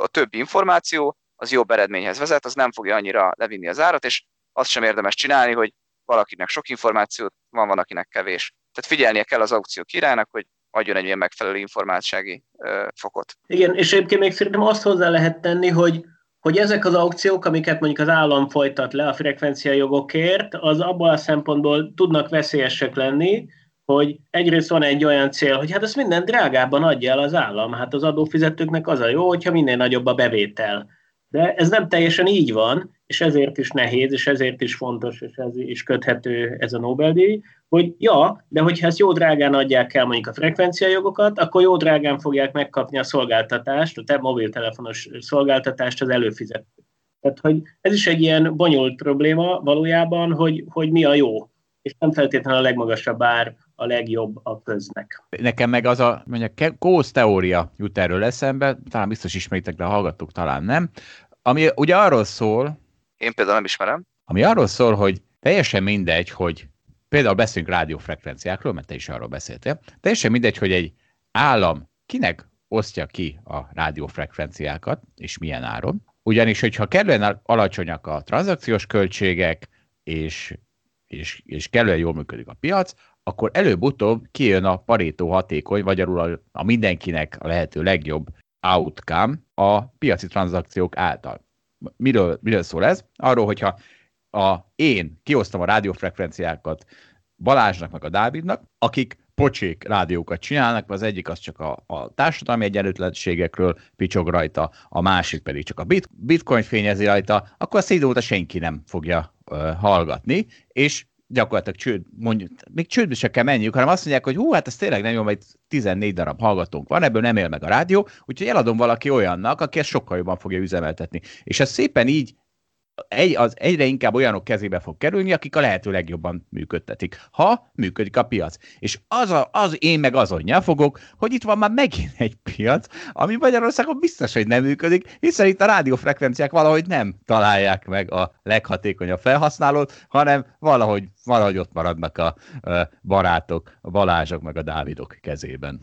a több információ az jobb eredményhez vezet, az nem fogja annyira levinni az árat, és azt sem érdemes csinálni, hogy valakinek sok információt van, van, akinek kevés. Tehát figyelnie kell az aukció királynak, hogy adjon egy ilyen megfelelő informátsági ö, fokot. Igen, és egyébként még szerintem azt hozzá lehet tenni, hogy hogy ezek az aukciók, amiket mondjuk az állam folytat le a frekvencia jogokért, az abból a szempontból tudnak veszélyesek lenni, hogy egyrészt van egy olyan cél, hogy hát ezt minden drágában adja el az állam, hát az adófizetőknek az a jó, hogyha minél nagyobb a bevétel. De ez nem teljesen így van, és ezért is nehéz, és ezért is fontos, és ez is köthető ez a Nobel-díj, hogy ja, de hogyha ezt jó drágán adják el mondjuk a frekvenciajogokat, akkor jó drágán fogják megkapni a szolgáltatást, a te mobiltelefonos szolgáltatást az előfizető. Tehát, hogy ez is egy ilyen bonyolult probléma valójában, hogy, hogy mi a jó, és nem feltétlenül a legmagasabb ár a legjobb a köznek. Nekem meg az a mondjuk kósz teória jut erről eszembe, talán biztos ismeritek, de a hallgatók talán nem, ami ugye arról szól, én például nem ismerem. Ami arról szól, hogy teljesen mindegy, hogy például beszélünk rádiófrekvenciákról, mert te is arról beszéltél, teljesen mindegy, hogy egy állam kinek osztja ki a rádiófrekvenciákat, és milyen áron. Ugyanis, hogyha kellően alacsonyak a tranzakciós költségek, és, és, és kellően jól működik a piac, akkor előbb-utóbb kijön a parétó hatékony, vagy a, a mindenkinek a lehető legjobb outcome a piaci tranzakciók által miről, miről szól ez? Arról, hogyha a, én kiosztom a rádiófrekvenciákat Balázsnak meg a Dávidnak, akik pocsék rádiókat csinálnak, az egyik az csak a, a társadalmi egyenlőtlenségekről picsog rajta, a másik pedig csak a bit, bitcoin fényezi rajta, akkor a idő óta senki nem fogja uh, hallgatni, és gyakorlatilag csőd, mondjuk, még csődbe se kell menniük, hanem azt mondják, hogy hú, hát ez tényleg nem jó, mert 14 darab hallgatónk van, ebből nem él meg a rádió, úgyhogy eladom valaki olyannak, aki ezt sokkal jobban fogja üzemeltetni. És ez szépen így egy, az egyre inkább olyanok kezébe fog kerülni, akik a lehető legjobban működtetik, ha működik a piac. És az, a, az én meg azon nyelfogok, hogy itt van már megint egy piac, ami Magyarországon biztos, hogy nem működik, hiszen itt a rádiófrekvenciák valahogy nem találják meg a leghatékonyabb felhasználót, hanem valahogy, valahogy ott maradnak a barátok, a Balázsok meg a Dávidok kezében.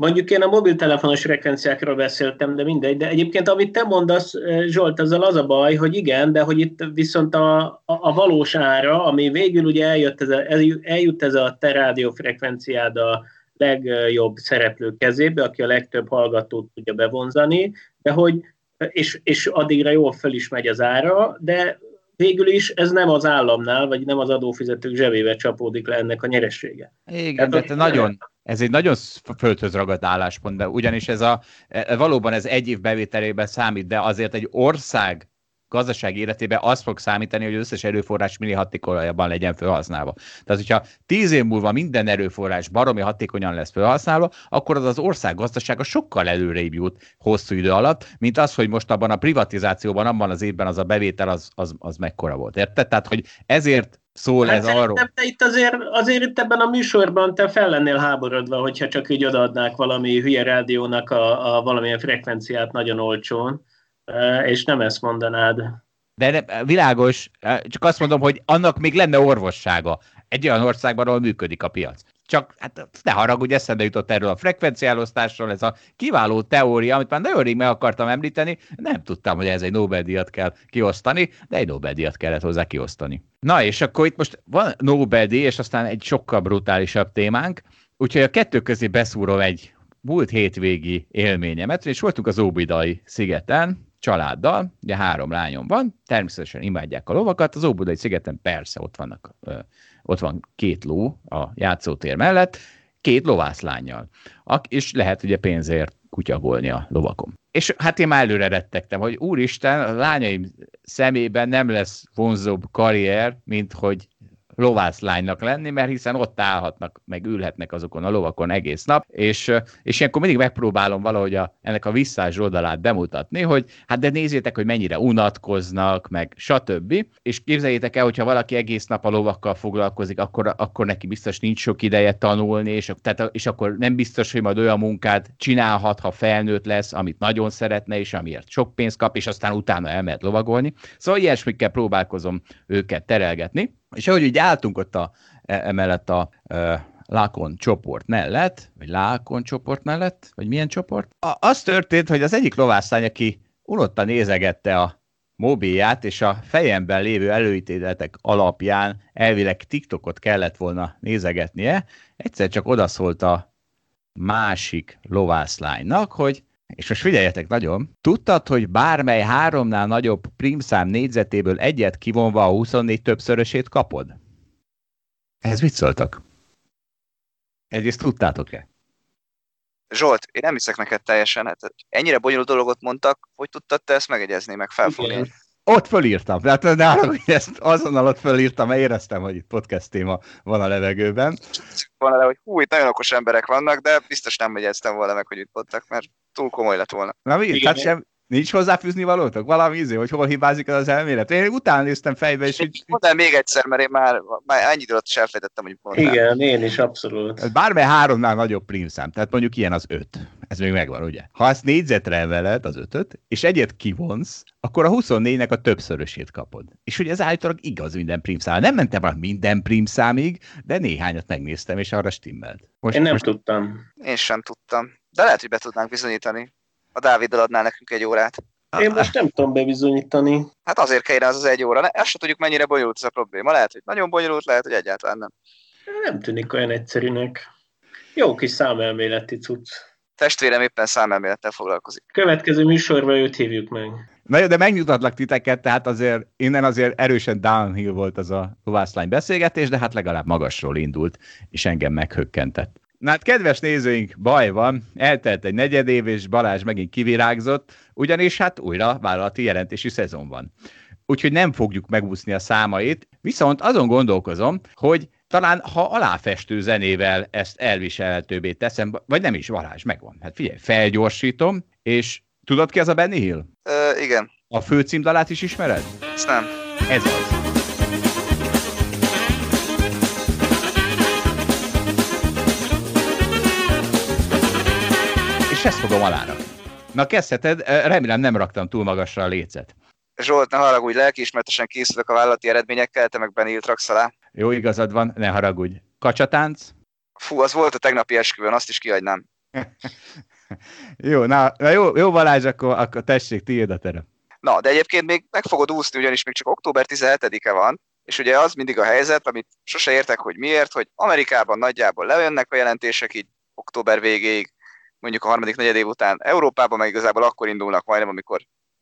Mondjuk én a mobiltelefonos frekvenciákról beszéltem, de mindegy. De egyébként, amit te mondasz, eh, Zsolt, azzal az a baj, hogy igen, de hogy itt viszont a, a, a valós ára, ami végül ugye eljött ez a, eljut ez a te rádiófrekvenciád a legjobb szereplő kezébe, aki a legtöbb hallgatót tudja bevonzani, de hogy, és, és addigra jól föl is megy az ára, de végül is ez nem az államnál, vagy nem az adófizetők zsebébe csapódik le ennek a nyeressége. Igen, Tehát, de te nagyon, ez egy nagyon földhöz ragadt álláspont, de ugyanis ez a, e, valóban ez egy év bevételében számít, de azért egy ország gazdasági életében az fog számítani, hogy az összes erőforrás minél hatékonyabban legyen felhasználva. Tehát, hogyha tíz év múlva minden erőforrás baromi hatékonyan lesz felhasználva, akkor az az ország gazdasága sokkal előrébb jut hosszú idő alatt, mint az, hogy most abban a privatizációban, abban az évben az a bevétel az, az, az mekkora volt. Érted? Tehát, hogy ezért szól hát ez arról. Te itt azért, azért itt ebben a műsorban te fel lennél háborodva, hogyha csak így odaadnák valami hülye rádiónak a, a valamilyen frekvenciát nagyon olcsón, és nem ezt mondanád. De ne, világos, csak azt mondom, hogy annak még lenne orvossága egy olyan országban, ahol működik a piac. Csak hát ne haragudj, eszembe jutott erről a frekvenciálosztásról, ez a kiváló teória, amit már nagyon rég meg akartam említeni, nem tudtam, hogy ez egy Nobel-díjat kell kiosztani, de egy Nobel-díjat kellett hozzá kiosztani. Na és akkor itt most van Nobel-díj, és aztán egy sokkal brutálisabb témánk, úgyhogy a kettő közé beszúrom egy múlt hétvégi élményemet, és voltunk az Óbidai szigeten, családdal, ugye három lányom van, természetesen imádják a lovakat, az Óbudai szigeten persze ott vannak, ott van két ló a játszótér mellett, két lovászlányjal, és lehet ugye pénzért kutyagolni a lovakon. És hát én már előre rettegtem, hogy úristen, a lányaim szemében nem lesz vonzóbb karrier, mint hogy lovászlánynak lenni, mert hiszen ott állhatnak, meg ülhetnek azokon a lovakon egész nap, és, és ilyenkor mindig megpróbálom valahogy a, ennek a visszás oldalát bemutatni, hogy hát de nézzétek, hogy mennyire unatkoznak, meg stb. És képzeljétek el, hogyha valaki egész nap a lovakkal foglalkozik, akkor, akkor neki biztos nincs sok ideje tanulni, és, tehát, és akkor nem biztos, hogy majd olyan munkát csinálhat, ha felnőtt lesz, amit nagyon szeretne, és amiért sok pénzt kap, és aztán utána elmehet lovagolni. Szóval ilyesmikkel próbálkozom őket terelgetni. És ahogy így álltunk ott a, e, emellett a e, Lákon csoport mellett, vagy Lákon csoport mellett, vagy milyen csoport, a, az történt, hogy az egyik lovászány, aki unottan nézegette a mobilját, és a fejemben lévő előítéletek alapján elvileg TikTokot kellett volna nézegetnie, egyszer csak odaszólt a másik lovászlánynak, hogy és most figyeljetek nagyon, tudtad, hogy bármely háromnál nagyobb primszám négyzetéből egyet kivonva a 24 többszörösét kapod? Ez mit szóltak? Egyrészt tudtátok-e? Zsolt, én nem hiszek neked teljesen, hát ennyire bonyolult dolgot mondtak, hogy tudtad te ezt megegyezni, meg felfogni? Ott fölírtam, tehát nálam, ezt azonnal ott fölírtam, mert éreztem, hogy itt podcast téma van a levegőben. Van le, hogy hú, itt nagyon okos emberek vannak, de biztos nem megyeztem volna meg, hogy itt mondtak, mert túl komoly lett volna. Na mi? Hát sem, Nincs hozzáfűzni valótok? Valami izé, hogy hol hibázik az elmélet? Én utána néztem fejbe, és így... Mondd még egyszer, mert én már, már ennyi időt is elfejtettem, hogy mondtál. Igen, én is abszolút. Bármely háromnál nagyobb prímszám, tehát mondjuk ilyen az öt. Ez még megvan, ugye? Ha ezt négyzetre emeled az ötöt, és egyet kivonsz, akkor a 24-nek a többszörösét kapod. És ugye ez állítólag igaz minden prímszám. Nem mentem már minden prímszámig, de néhányat megnéztem, és arra stimmelt. Most, én nem most... tudtam. Én sem tudtam. De lehet, hogy be tudnánk bizonyítani a Dávid adnál nekünk egy órát. Én most nem tudom bebizonyítani. Hát azért kellene az az egy óra. Ezt se tudjuk, mennyire bonyolult ez a probléma. Lehet, hogy nagyon bonyolult, lehet, hogy egyáltalán nem. Nem tűnik olyan egyszerűnek. Jó kis számelméleti cucc. Testvérem éppen számelmélettel foglalkozik. Következő műsorban őt hívjuk meg. Na jó, de megnyugtatlak titeket, tehát azért innen azért erősen downhill volt az a lovászlány beszélgetés, de hát legalább magasról indult, és engem meghökkentett. Na hát, kedves nézőink, baj van, eltelt egy negyed év, és Balázs megint kivirágzott, ugyanis hát újra vállalati jelentési szezon van. Úgyhogy nem fogjuk megúszni a számait, viszont azon gondolkozom, hogy talán ha aláfestő zenével ezt elviselhetőbbé teszem, vagy nem is, Balázs, megvan. Hát figyelj, felgyorsítom, és tudod ki az a Benny Hill? Ö, igen. A főcímdalát is ismered? Ezt nem. Ez az. És ezt fogom alára. Na kezdheted, remélem nem raktam túl magasra a lécet. Zsolt, ne haragudj, lelkiismertesen készülök a vállalati eredményekkel, te meg Benilt raksz alá. Jó, igazad van, ne haragudj. Kacsatánc? Fú, az volt a tegnapi esküvőn, azt is kiadnám. jó, na, na jó, jó Balázs, akkor, akkor tessék, tiéd a terem. Na, de egyébként még meg fogod úszni, ugyanis még csak október 17-e van, és ugye az mindig a helyzet, amit sose értek, hogy miért, hogy Amerikában nagyjából lejönnek a jelentések így október végéig, mondjuk a harmadik negyed év után Európában, meg igazából akkor indulnak majdnem, amikor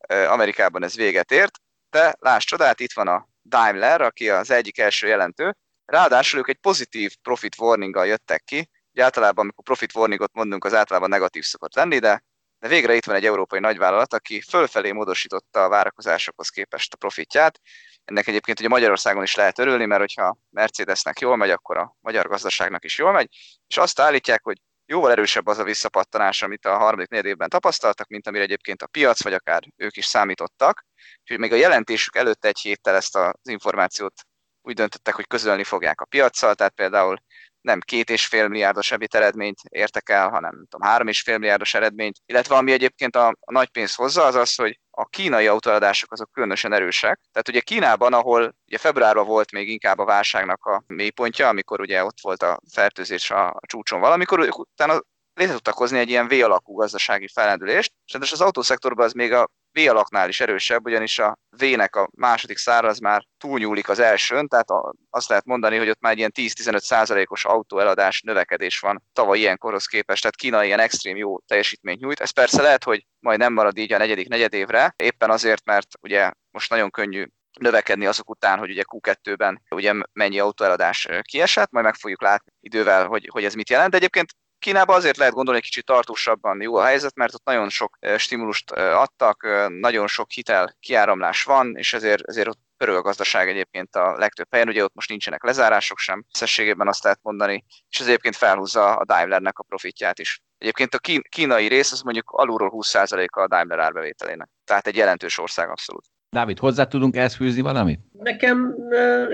Amerikában ez véget ért, de láss csodát, itt van a Daimler, aki az egyik első jelentő, ráadásul ők egy pozitív profit warninggal jöttek ki, ugye általában, amikor profit warningot mondunk, az általában negatív szokott lenni, de, de végre itt van egy európai nagyvállalat, aki fölfelé módosította a várakozásokhoz képest a profitját. Ennek egyébként ugye Magyarországon is lehet örülni, mert hogyha Mercedesnek jól megy, akkor a magyar gazdaságnak is jól megy, és azt állítják, hogy jóval erősebb az a visszapattanás, amit a harmadik negyed évben tapasztaltak, mint amire egyébként a piac, vagy akár ők is számítottak. Úgyhogy még a jelentésük előtt egy héttel ezt az információt úgy döntöttek, hogy közölni fogják a piaccal, tehát például nem két és fél milliárdos ebit eredményt értek el, hanem nem tudom, három és fél milliárdos eredményt, illetve ami egyébként a, a nagy pénz hozza, az az, hogy a kínai autóadások azok különösen erősek. Tehát ugye Kínában, ahol ugye februárban volt még inkább a válságnak a mélypontja, amikor ugye ott volt a fertőzés a, a csúcson valamikor, utána létre tudtak hozni egy ilyen V-alakú gazdasági felendülést, és az autószektorban az még a V alaknál is erősebb, ugyanis a V-nek a második szára az már túlnyúlik az elsőn, tehát azt lehet mondani, hogy ott már egy ilyen 10-15 százalékos autóeladás növekedés van tavaly ilyenkorhoz képest, tehát Kína ilyen extrém jó teljesítményt nyújt. Ez persze lehet, hogy majd nem marad így a negyedik negyedévre, éppen azért, mert ugye most nagyon könnyű növekedni azok után, hogy ugye Q2-ben ugye mennyi autóeladás kiesett, majd meg fogjuk látni idővel, hogy, hogy ez mit jelent. De egyébként Kínában azért lehet gondolni, hogy kicsit tartósabban jó a helyzet, mert ott nagyon sok stimulust adtak, nagyon sok hitel kiáramlás van, és ezért, ezért ott pörög a gazdaság egyébként a legtöbb helyen, ugye ott most nincsenek lezárások sem, összességében azt lehet mondani, és ez egyébként felhúzza a Daimlernek a profitját is. Egyébként a kínai rész az mondjuk alulról 20%-a a Daimler árbevételének. Tehát egy jelentős ország abszolút. Dávid, hozzá tudunk ezt fűzni valamit? Nekem,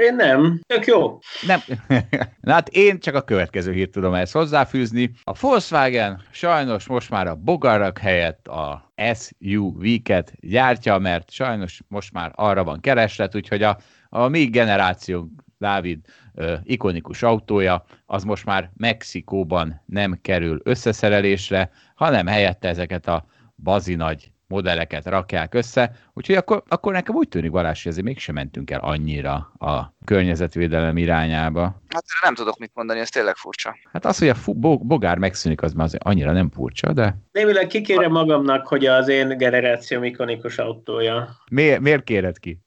én nem. Tök jó. Nem. Na hát én csak a következő hírt tudom ezt hozzáfűzni. A Volkswagen sajnos most már a bogarak helyett a SUV-ket gyártja, mert sajnos most már arra van kereslet, úgyhogy a, a mi generációnk Dávid ö, ikonikus autója, az most már Mexikóban nem kerül összeszerelésre, hanem helyette ezeket a bazinagy modelleket rakják össze, úgyhogy akkor, akkor nekem úgy tűnik, Balázs, hogy azért mégsem mentünk el annyira a környezetvédelem irányába. Hát nem tudok mit mondani, ez tényleg furcsa. Hát az, hogy a fu- bogár megszűnik, az már azért annyira nem furcsa, de... Némileg kikérem magamnak, hogy az én generációm ikonikus autója. Miért, miért kéred ki?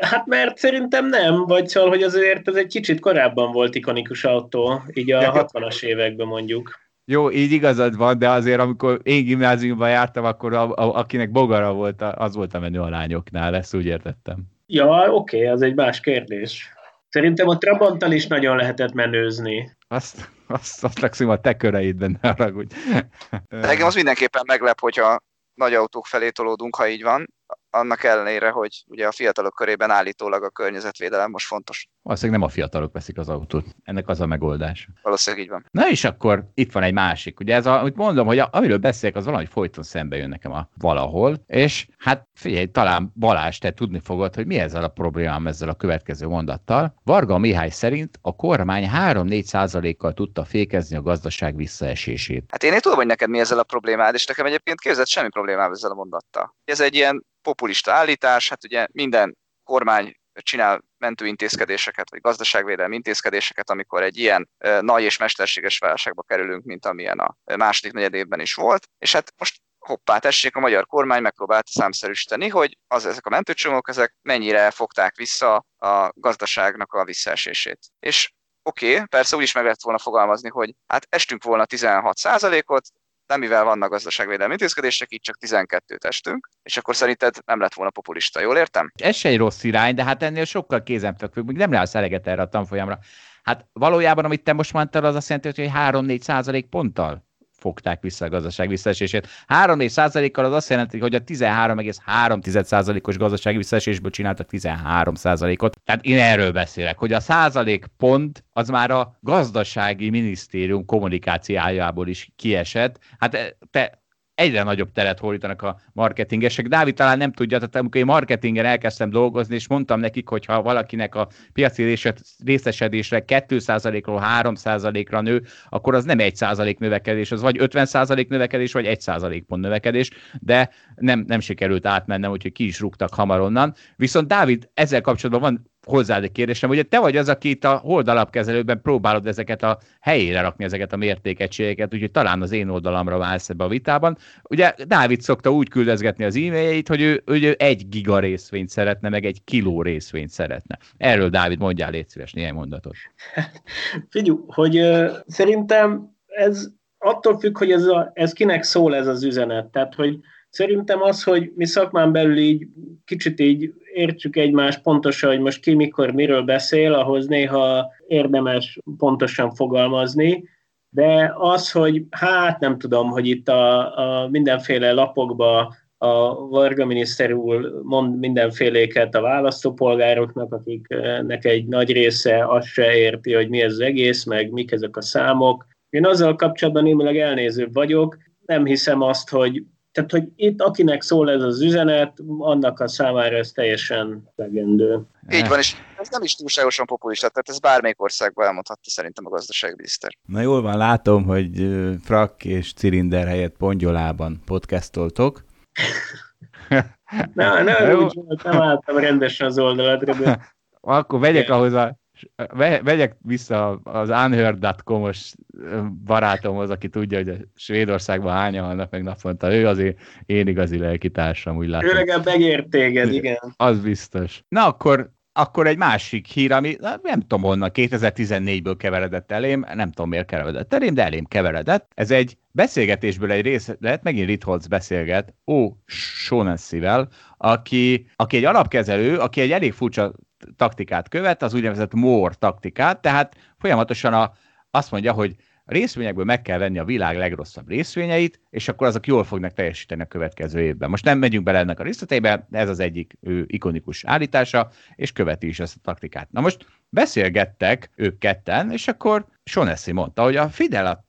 Hát mert szerintem nem, vagy szóval, hogy azért ez egy kicsit korábban volt ikonikus autó, így a 60-as években mondjuk. Jó, így igazad van, de azért amikor én gimnáziumban jártam, akkor a, a, akinek bogara volt, az volt a menő a lányoknál, ezt úgy értettem. Ja, oké, okay, az egy más kérdés. Szerintem a Trabanttal is nagyon lehetett menőzni. Azt, azt, azt legszínűleg a te köreidben, ne haragudj. Engem az mindenképpen meglep, hogyha nagy autók felé tolódunk, ha így van annak ellenére, hogy ugye a fiatalok körében állítólag a környezetvédelem most fontos. Valószínűleg nem a fiatalok veszik az autót. Ennek az a megoldás. Valószínűleg így van. Na és akkor itt van egy másik. Ugye ez, a, amit mondom, hogy a, amiről beszélek, az valahogy folyton szembe jön nekem a valahol, és hát figyelj, talán Balázs, te tudni fogod, hogy mi ezzel a problémám ezzel a következő mondattal. Varga Mihály szerint a kormány 3-4 százalékkal tudta fékezni a gazdaság visszaesését. Hát én, én tudom, hogy neked mi ezzel a problémád, és nekem egyébként képzett semmi problémám ezzel a mondattal. Ez egy ilyen populista állítás, hát ugye minden kormány csinál mentőintézkedéseket, vagy gazdaságvédelmi intézkedéseket, amikor egy ilyen nagy és mesterséges válságba kerülünk, mint amilyen a második negyedében is volt. És hát most hoppá, tessék, a magyar kormány megpróbált számszerűsíteni, hogy az, ezek a mentőcsomók, ezek mennyire fogták vissza a gazdaságnak a visszaesését. És oké, okay, persze úgy is meg lehet volna fogalmazni, hogy hát estünk volna 16 ot de mivel vannak gazdaságvédelmi intézkedések, így csak 12 testünk, és akkor szerinted nem lett volna populista, jól értem? Ez se egy rossz irány, de hát ennél sokkal kézenfekvőbb, még nem leállsz eleget erre a tanfolyamra. Hát valójában, amit te most mondtál, az azt jelenti, hogy 3-4 százalék ponttal fogták vissza a gazdaság visszaesését. 3-4 százalékkal az azt jelenti, hogy a 13,3 százalékos gazdasági visszaesésből csináltak 13 százalékot. Tehát én erről beszélek, hogy a százalék pont az már a gazdasági minisztérium kommunikációjából is kiesett. Hát te egyre nagyobb teret hódítanak a marketingesek. Dávid talán nem tudja, tehát amikor én marketingen elkezdtem dolgozni, és mondtam nekik, hogy ha valakinek a piaci részesedésre 2%-ról 3%-ra nő, akkor az nem 1% növekedés, az vagy 50% növekedés, vagy 1% pont növekedés, de nem, nem sikerült átmennem, úgyhogy ki is rúgtak hamar onnan. Viszont Dávid, ezzel kapcsolatban van hozzád egy kérdésem, ugye te vagy az, aki itt a holdalapkezelőben próbálod ezeket a helyére rakni, ezeket a mértékegységeket, úgyhogy talán az én oldalamra válsz ebbe a vitában. Ugye Dávid szokta úgy küldözgetni az e-mailjeit, hogy ő, hogy ő egy giga részvényt szeretne, meg egy kiló részvényt szeretne. Erről Dávid, mondjál légy szíves néhány mondatot. Figyelj, hogy uh, szerintem ez attól függ, hogy ez, a, ez kinek szól ez az üzenet. Tehát, hogy Szerintem az, hogy mi szakmán belül így kicsit így értsük egymást pontosan, hogy most ki mikor miről beszél, ahhoz néha érdemes pontosan fogalmazni, de az, hogy hát nem tudom, hogy itt a, a mindenféle lapokba a Varga miniszter úr mond mindenféléket a választópolgároknak, akiknek egy nagy része azt se érti, hogy mi ez az egész, meg mik ezek a számok. Én azzal kapcsolatban némileg elnézőbb vagyok, nem hiszem azt, hogy tehát, hogy itt akinek szól ez az üzenet, annak a számára ez teljesen legendő. Így van, és ez nem is túlságosan populista, tehát ez bármelyik országban elmondhatta szerintem a gazdaságminiszter. Na jól van, látom, hogy frak és cilinder helyett pongyolában podcastoltok. Na, ne, úgy, nem álltam rendesen az oldalatra, de... Akkor vegyek ahhoz a vegyek vissza az unheard.com-os barátomhoz, aki tudja, hogy a Svédországban hányan halnak meg naponta. Ő azért én igazi lelkitársam, úgy látom. Ő legalább megért téged, igen. Az biztos. Na akkor akkor egy másik hír, ami nem tudom honnan, 2014-ből keveredett elém, nem tudom miért keveredett elém, de elém keveredett. Ez egy beszélgetésből egy rész, lehet megint Ritholz beszélget, ó, Shonessivel, aki, aki egy alapkezelő, aki egy elég furcsa taktikát követ, az úgynevezett MORE taktikát, tehát folyamatosan a, azt mondja, hogy részvényekből meg kell venni a világ legrosszabb részvényeit, és akkor azok jól fognak teljesíteni a következő évben. Most nem megyünk bele ennek a részleteibe, ez az egyik ő ikonikus állítása, és követi is ezt a taktikát. Na most beszélgettek ők ketten, és akkor Sonessi mondta, hogy a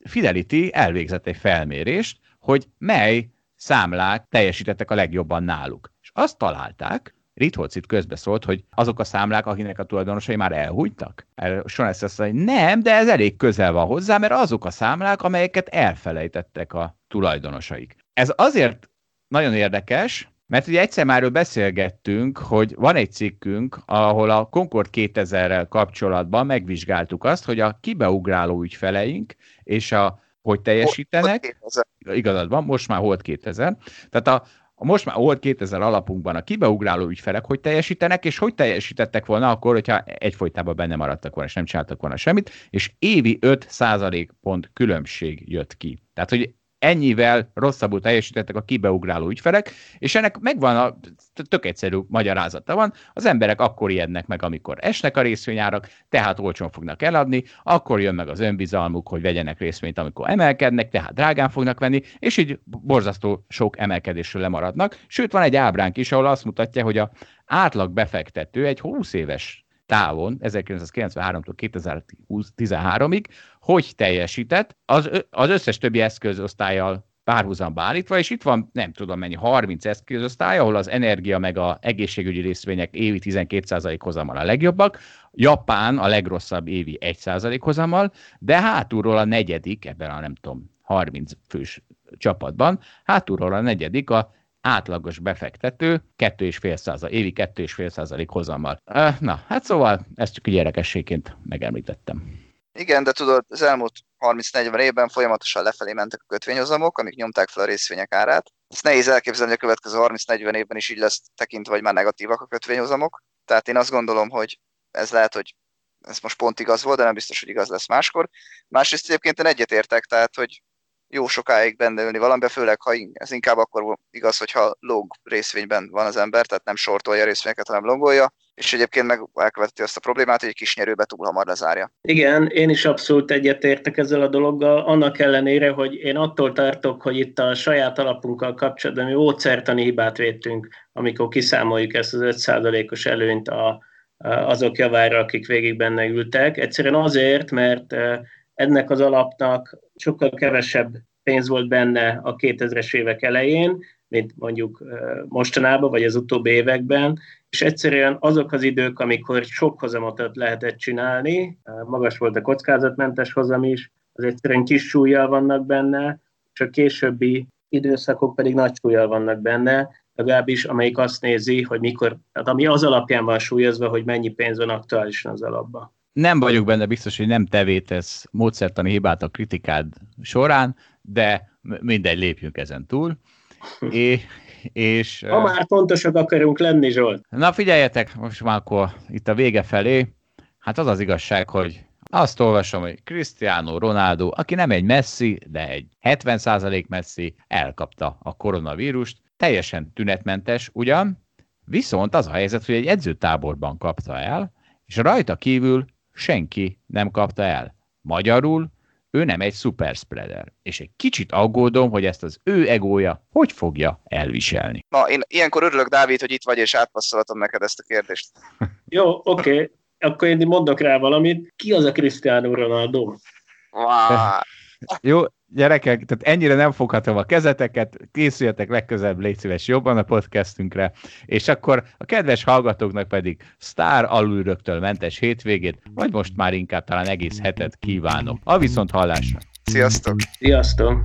Fidelity elvégzett egy felmérést, hogy mely számlák teljesítettek a legjobban náluk. És azt találták, Ritholz itt közbeszólt, hogy azok a számlák, akinek a tulajdonosai már elhújtak. Sones azt mondja, hogy nem, de ez elég közel van hozzá, mert azok a számlák, amelyeket elfelejtettek a tulajdonosaik. Ez azért nagyon érdekes, mert ugye egyszer már beszélgettünk, hogy van egy cikkünk, ahol a Concord 2000-rel kapcsolatban megvizsgáltuk azt, hogy a kibeugráló ügyfeleink és a hogy teljesítenek. Igazad van, most már Hold 2000. Tehát a, a most már volt 2000 alapunkban a kibeugráló ügyfelek hogy teljesítenek, és hogy teljesítettek volna akkor, hogyha egyfolytában benne maradtak volna, és nem csináltak volna semmit, és évi 5% pont különbség jött ki. Tehát, hogy ennyivel rosszabbul teljesítettek a kibeugráló ügyfelek, és ennek megvan a tök egyszerű magyarázata van, az emberek akkor ijednek meg, amikor esnek a részvényárak, tehát olcsón fognak eladni, akkor jön meg az önbizalmuk, hogy vegyenek részvényt, amikor emelkednek, tehát drágán fognak venni, és így borzasztó sok emelkedésről lemaradnak. Sőt, van egy ábránk is, ahol azt mutatja, hogy a átlag befektető egy 20 éves távon, 1993-tól 2013-ig, hogy teljesített, az, az összes többi eszközosztályjal párhuzamba állítva, és itt van nem tudom mennyi, 30 eszközosztály, ahol az energia meg a egészségügyi részvények évi 12% hozammal a legjobbak, Japán a legrosszabb évi 1% hozammal, de hátulról a negyedik, ebben a nem tudom, 30 fős csapatban, hátulról a negyedik a átlagos befektető 2,5 százalék, évi 2,5 százalék hozammal. Na, hát szóval ezt csak egy érdekességként megemlítettem. Igen, de tudod, az elmúlt 30-40 évben folyamatosan lefelé mentek a kötvényhozamok, amik nyomták fel a részvények árát. Ezt nehéz elképzelni, a következő 30-40 évben is így lesz tekintve, vagy már negatívak a kötvényhozamok. Tehát én azt gondolom, hogy ez lehet, hogy ez most pont igaz volt, de nem biztos, hogy igaz lesz máskor. Másrészt egyébként én egyetértek, tehát hogy jó sokáig benne ülni valamiben, főleg ha ez inkább akkor igaz, hogyha log részvényben van az ember, tehát nem sortolja részvényeket, hanem longolja, és egyébként meg elköveti azt a problémát, hogy egy kis nyerőbe túl hamar lezárja. Igen, én is abszolút egyetértek ezzel a dologgal, annak ellenére, hogy én attól tartok, hogy itt a saját alapunkkal kapcsolatban mi ócertani hibát védtünk, amikor kiszámoljuk ezt az 5%-os előnyt a, azok javára, akik végig benne ültek. Egyszerűen azért, mert ennek az alapnak sokkal kevesebb pénz volt benne a 2000-es évek elején, mint mondjuk mostanában, vagy az utóbbi években, és egyszerűen azok az idők, amikor sok hozamot lehetett csinálni, magas volt a kockázatmentes hozam is, az egyszerűen kis súlyjal vannak benne, és a későbbi időszakok pedig nagy súlyjal vannak benne, legalábbis amelyik azt nézi, hogy mikor, tehát ami az alapján van súlyozva, hogy mennyi pénz van aktuálisan az alapban. Nem vagyok benne biztos, hogy nem tevétesz módszertani hibát a kritikád során, de mindegy, lépjünk ezen túl. É, és, ha már pontosak akarunk lenni, Zsolt. Na figyeljetek, most már akkor itt a vége felé. Hát az az igazság, hogy azt olvasom, hogy Cristiano Ronaldo, aki nem egy messzi, de egy 70% messzi, elkapta a koronavírust. Teljesen tünetmentes ugyan, viszont az a helyzet, hogy egy edzőtáborban kapta el, és rajta kívül senki nem kapta el. Magyarul ő nem egy superspreader, és egy kicsit aggódom, hogy ezt az ő egója hogy fogja elviselni. Na, én ilyenkor örülök, Dávid, hogy itt vagy, és átpasszolatom neked ezt a kérdést. Jó, oké, okay. akkor én mondok rá valamit. Ki az a Cristiano Ronaldo? Wow. Jó, gyerekek, tehát ennyire nem foghatom a kezeteket, készüljetek legközelebb, légy szíves jobban a podcastünkre, és akkor a kedves hallgatóknak pedig sztár alulrögtől mentes hétvégét, vagy most már inkább talán egész hetet kívánok. A viszont hallásra! Sziasztok! Sziasztok!